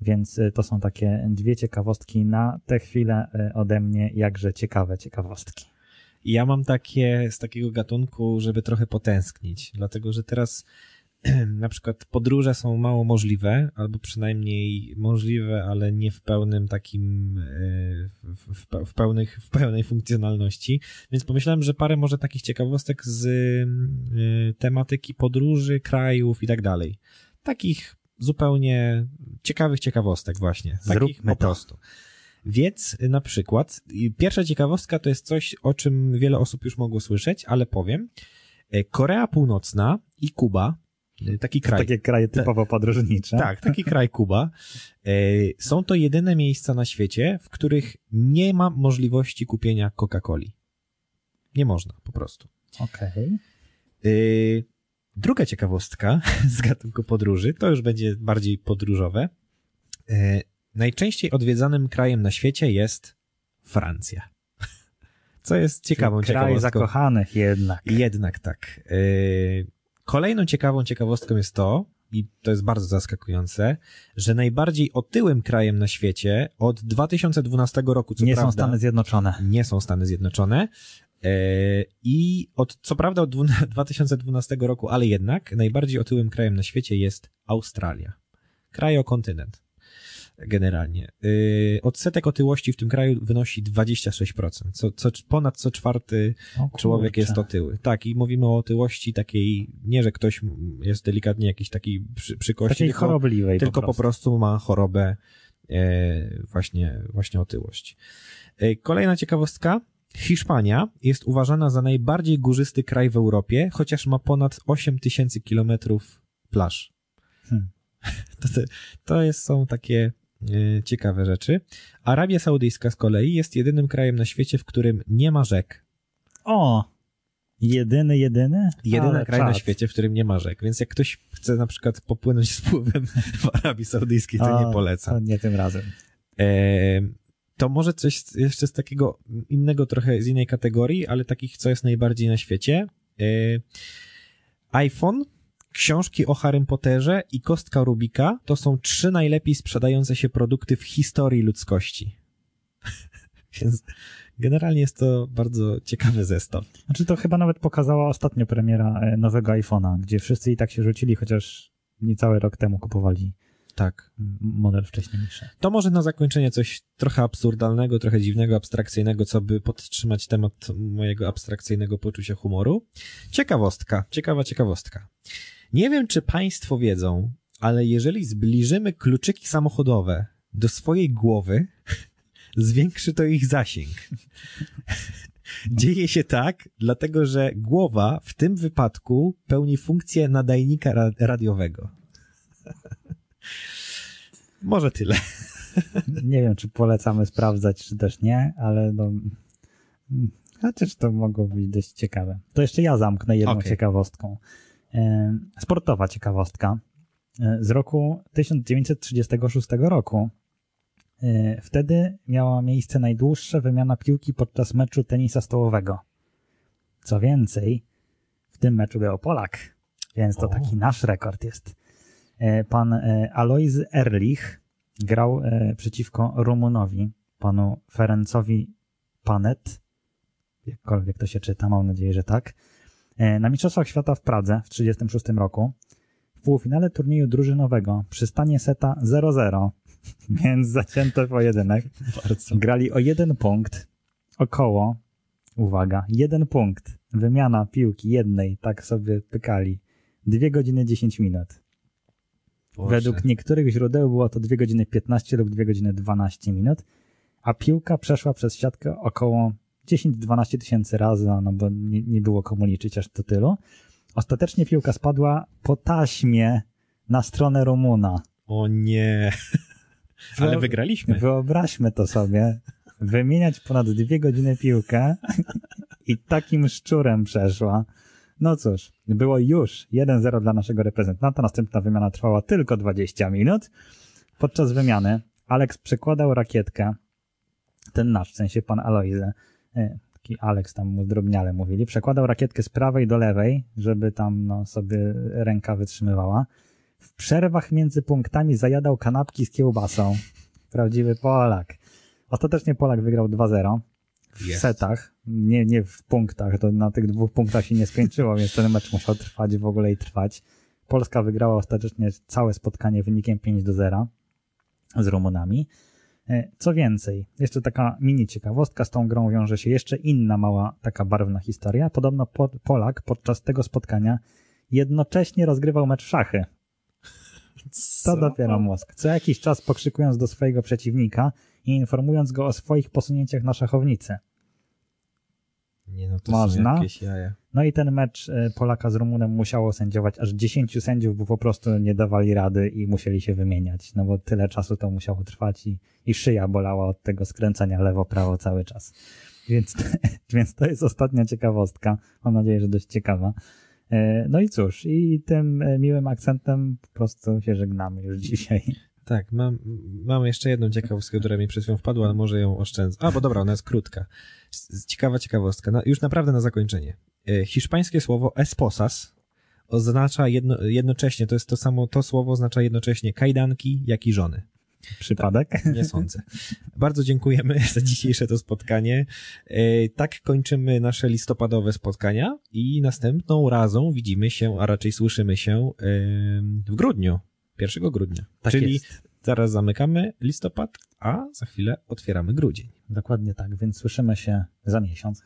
więc y, to są takie dwie ciekawostki na tę chwilę y, ode mnie, jakże ciekawe ciekawostki. Ja mam takie z takiego gatunku, żeby trochę potęsknić, dlatego że teraz [clears throat] na przykład podróże są mało możliwe, albo przynajmniej możliwe, ale nie w pełnym takim, w, w, w, pełnych, w pełnej funkcjonalności. Więc pomyślałem, że parę może takich ciekawostek z tematyki podróży, krajów i tak dalej. Takich zupełnie ciekawych ciekawostek właśnie. Takich Zróbmy po prostu. Więc na przykład, pierwsza ciekawostka to jest coś, o czym wiele osób już mogło słyszeć, ale powiem. Korea Północna i Kuba Taki kraj. Takie kraje typowo podróżnicze. Tak, taki kraj Kuba. Są to jedyne miejsca na świecie, w których nie ma możliwości kupienia Coca-Coli. Nie można, po prostu. Okej. Okay. Druga ciekawostka [laughs] z gatunku podróży, to już będzie bardziej podróżowe. Najczęściej odwiedzanym krajem na świecie jest Francja. [laughs] Co jest ciekawą Kraj ciekawostką. zakochanych jednak. Jednak tak. Kolejną ciekawą ciekawostką jest to, i to jest bardzo zaskakujące, że najbardziej otyłym krajem na świecie od 2012 roku, co nie prawda, są Stany Zjednoczone. Nie są Stany Zjednoczone. I od, co prawda od 2012 [laughs] roku, ale jednak najbardziej otyłym krajem na świecie jest Australia. Krajokontynent generalnie. Yy, odsetek otyłości w tym kraju wynosi 26%. Co, co, ponad co czwarty człowiek jest otyły. Tak, i mówimy o otyłości takiej, nie, że ktoś jest delikatnie jakiś taki przy, przy kości, Takiej tylko, chorobliwej tylko po po prostu. prostu ma chorobę e, właśnie, właśnie otyłość. E, kolejna ciekawostka. Hiszpania jest uważana za najbardziej górzysty kraj w Europie, chociaż ma ponad 8 tysięcy kilometrów plaż. Hmm. [laughs] To, to jest, są takie ciekawe rzeczy. Arabia Saudyjska z kolei jest jedynym krajem na świecie, w którym nie ma rzek. O! Jedyny, jedyny? Jedyny Ale kraj na czad. świecie, w którym nie ma rzek. Więc jak ktoś chce na przykład popłynąć z pływem [laughs] w Arabii Saudyjskiej, to O, nie polecam. To nie tym razem. E, to może coś jeszcze z takiego innego trochę, z innej kategorii, ale takich, co jest najbardziej na świecie. Yy, iPhone, książki o Harrym Potterze i kostka Rubika to są trzy najlepiej sprzedające się produkty w historii ludzkości. [laughs] Więc generalnie jest to bardzo ciekawy zestaw. Znaczy to chyba nawet pokazała ostatnio premiera e, nowego iPhone'a, gdzie wszyscy i tak się rzucili, chociaż niecały rok temu kupowali Tak. model wcześniejszy. To może na zakończenie coś trochę absurdalnego, trochę dziwnego, abstrakcyjnego, co by podtrzymać temat mojego abstrakcyjnego poczucia humoru. Ciekawostka, ciekawa ciekawostka. Nie wiem, czy Państwo wiedzą, ale jeżeli zbliżymy kluczyki samochodowe do swojej głowy, [laughs] zwiększy to ich zasięg. [laughs] Dzieje się tak, dlatego że głowa w tym wypadku pełni funkcję nadajnika ra- radiowego. [laughs] Może tyle. Nie wiem, czy polecamy sprawdzać, czy też nie, ale no... mm, Chociaż to mogło być dość ciekawe. To jeszcze ja zamknę jedną Okej. ciekawostką. E, Sportowa ciekawostka e, z roku 1936 roku. E, Wtedy miała miejsce najdłuższa wymiana piłki podczas meczu tenisa stołowego. Co więcej, w tym meczu grał Polak, więc to taki nasz rekord jest. Pan Alois Erlich grał przeciwko Rumunowi, panu Ferencowi Panet, jakkolwiek to się czyta, mam nadzieję, że tak, na Mistrzostwach Świata w Pradze w 1936 roku. W półfinale turnieju drużynowego przy stanie seta 0-0, [laughs] więc zacięto pojedynek, Bardzo. grali o jeden punkt, około, uwaga, jeden punkt, wymiana piłki jednej, tak sobie pykali, 2 godziny 10 minut. Według niektórych źródeł było to 2 godziny 15 lub 2 godziny 12 minut, a piłka przeszła przez siatkę około 10-12 tysięcy razy, no bo nie, nie było komu liczyć aż do tylu. Ostatecznie piłka spadła po taśmie na stronę Rumuna. O nie. [laughs] Ale wygraliśmy. Wyobraźmy to sobie. Wymieniać ponad dwie godziny piłkę [laughs] i takim szczurem przeszła. No cóż, było już 1-0 dla naszego reprezentanta. Następna wymiana trwała tylko 20 minut. Podczas wymiany Alex przekładał rakietkę, ten nasz, w sensie pan Alojzy, e, taki Alex tam mu drobniale mówili, przekładał rakietkę z prawej do lewej, żeby tam no, sobie ręka wytrzymywała. W przerwach między punktami zajadał kanapki z kiełbasą. Prawdziwy Polak. Ostatecznie Polak wygrał 2-0 w Jest. setach, nie, nie w punktach, to na tych dwóch punktach się nie skończyło, więc ten mecz musiał trwać w ogóle i trwać. Polska wygrała ostatecznie całe spotkanie wynikiem 5 do 0 z Rumunami. E, Co więcej, jeszcze taka mini ciekawostka, z tą grą wiąże się jeszcze inna mała taka barwna historia. Podobno po, Polak podczas tego spotkania jednocześnie rozgrywał mecz w szachy. To dopiero mózg. Co jakiś czas pokrzykując do swojego przeciwnika i informując go o swoich posunięciach na szachownicy. Nie no, to Można? są jakieś jaja. No i ten mecz e, Polaka z Rumunem musiało sędziować aż 10 sędziów, bo po prostu nie dawali rady i musieli się wymieniać, no bo tyle czasu to musiało trwać i, i szyja bolała od tego skręcania lewo-prawo cały czas. Więc, [laughs] więc to jest ostatnia ciekawostka. Mam nadzieję, że dość ciekawa. E, No i cóż, i tym e, miłym akcentem po prostu się żegnamy już dzisiaj. Tak, mam, mam jeszcze jedną ciekawostkę, która mi przed chwilą wpadła, ale może ją oszczędzę. A, bo dobra, ona jest krótka. Ciekawa ciekawostka. No, już naprawdę na zakończenie. E, Hiszpańskie słowo esposas oznacza jedno, jednocześnie, to jest to samo, to słowo oznacza jednocześnie kajdanki, jak i żony. Przypadek? Nie sądzę. Bardzo dziękujemy za dzisiejsze to spotkanie. E, Tak kończymy nasze listopadowe spotkania i następną razą widzimy się, a raczej słyszymy się w grudniu, 1 grudnia. Tak Czyli jest. Zaraz zamykamy listopad, a za chwilę otwieramy grudzień. Dokładnie tak, więc słyszymy się za miesiąc,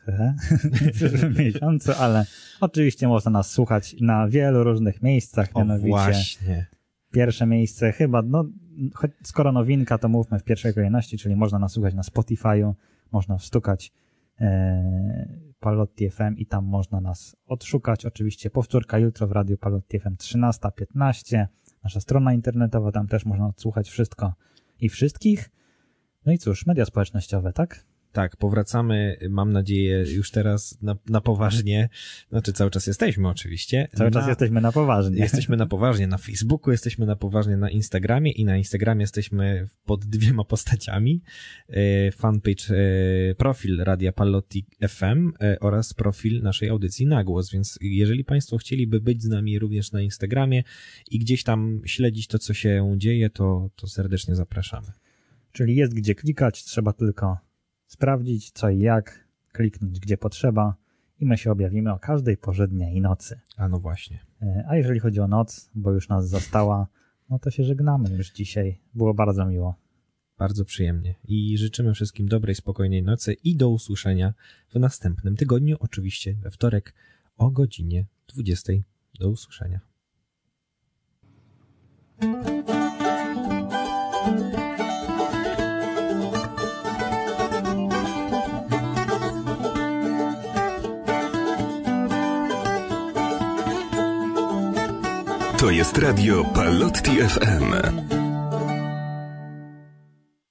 w przyszłym [laughs] miesiącu, ale oczywiście można nas słuchać na wielu różnych miejscach, O mianowicie właśnie. pierwsze miejsce chyba, no choć skoro nowinka, to mówmy w pierwszej kolejności, czyli można nas słuchać na Spotify'u, można wstukać e, Palotti FM i tam można nas odszukać. Oczywiście powtórka jutro w Radiu Palotti FM 13.15, nasza strona internetowa, tam też można odsłuchać wszystko i wszystkich. No i cóż, media społecznościowe, tak? Tak, powracamy, mam nadzieję, już teraz na, na poważnie. Znaczy, cały czas jesteśmy oczywiście. Cały na, czas jesteśmy na poważnie. Jesteśmy na poważnie na Facebooku, jesteśmy na poważnie na Instagramie i na Instagramie jesteśmy pod dwiema postaciami. E, fanpage, e, profil Radia Palotti FM e, oraz profil naszej audycji na głos, więc jeżeli Państwo chcieliby być z nami również na Instagramie i gdzieś tam śledzić to, co się dzieje, to, to serdecznie zapraszamy. Czyli jest gdzie klikać, trzeba tylko sprawdzić co i jak, kliknąć gdzie potrzeba i my się objawimy o każdej porze dnia i nocy. A no właśnie. E, A jeżeli chodzi o noc, bo już nas została, no to się żegnamy już dzisiaj. Było bardzo miło. Bardzo przyjemnie. I życzymy wszystkim dobrej, spokojnej nocy i do usłyszenia w następnym tygodniu, oczywiście we wtorek o godzinie 20. Do usłyszenia. To jest radio Palotti FM.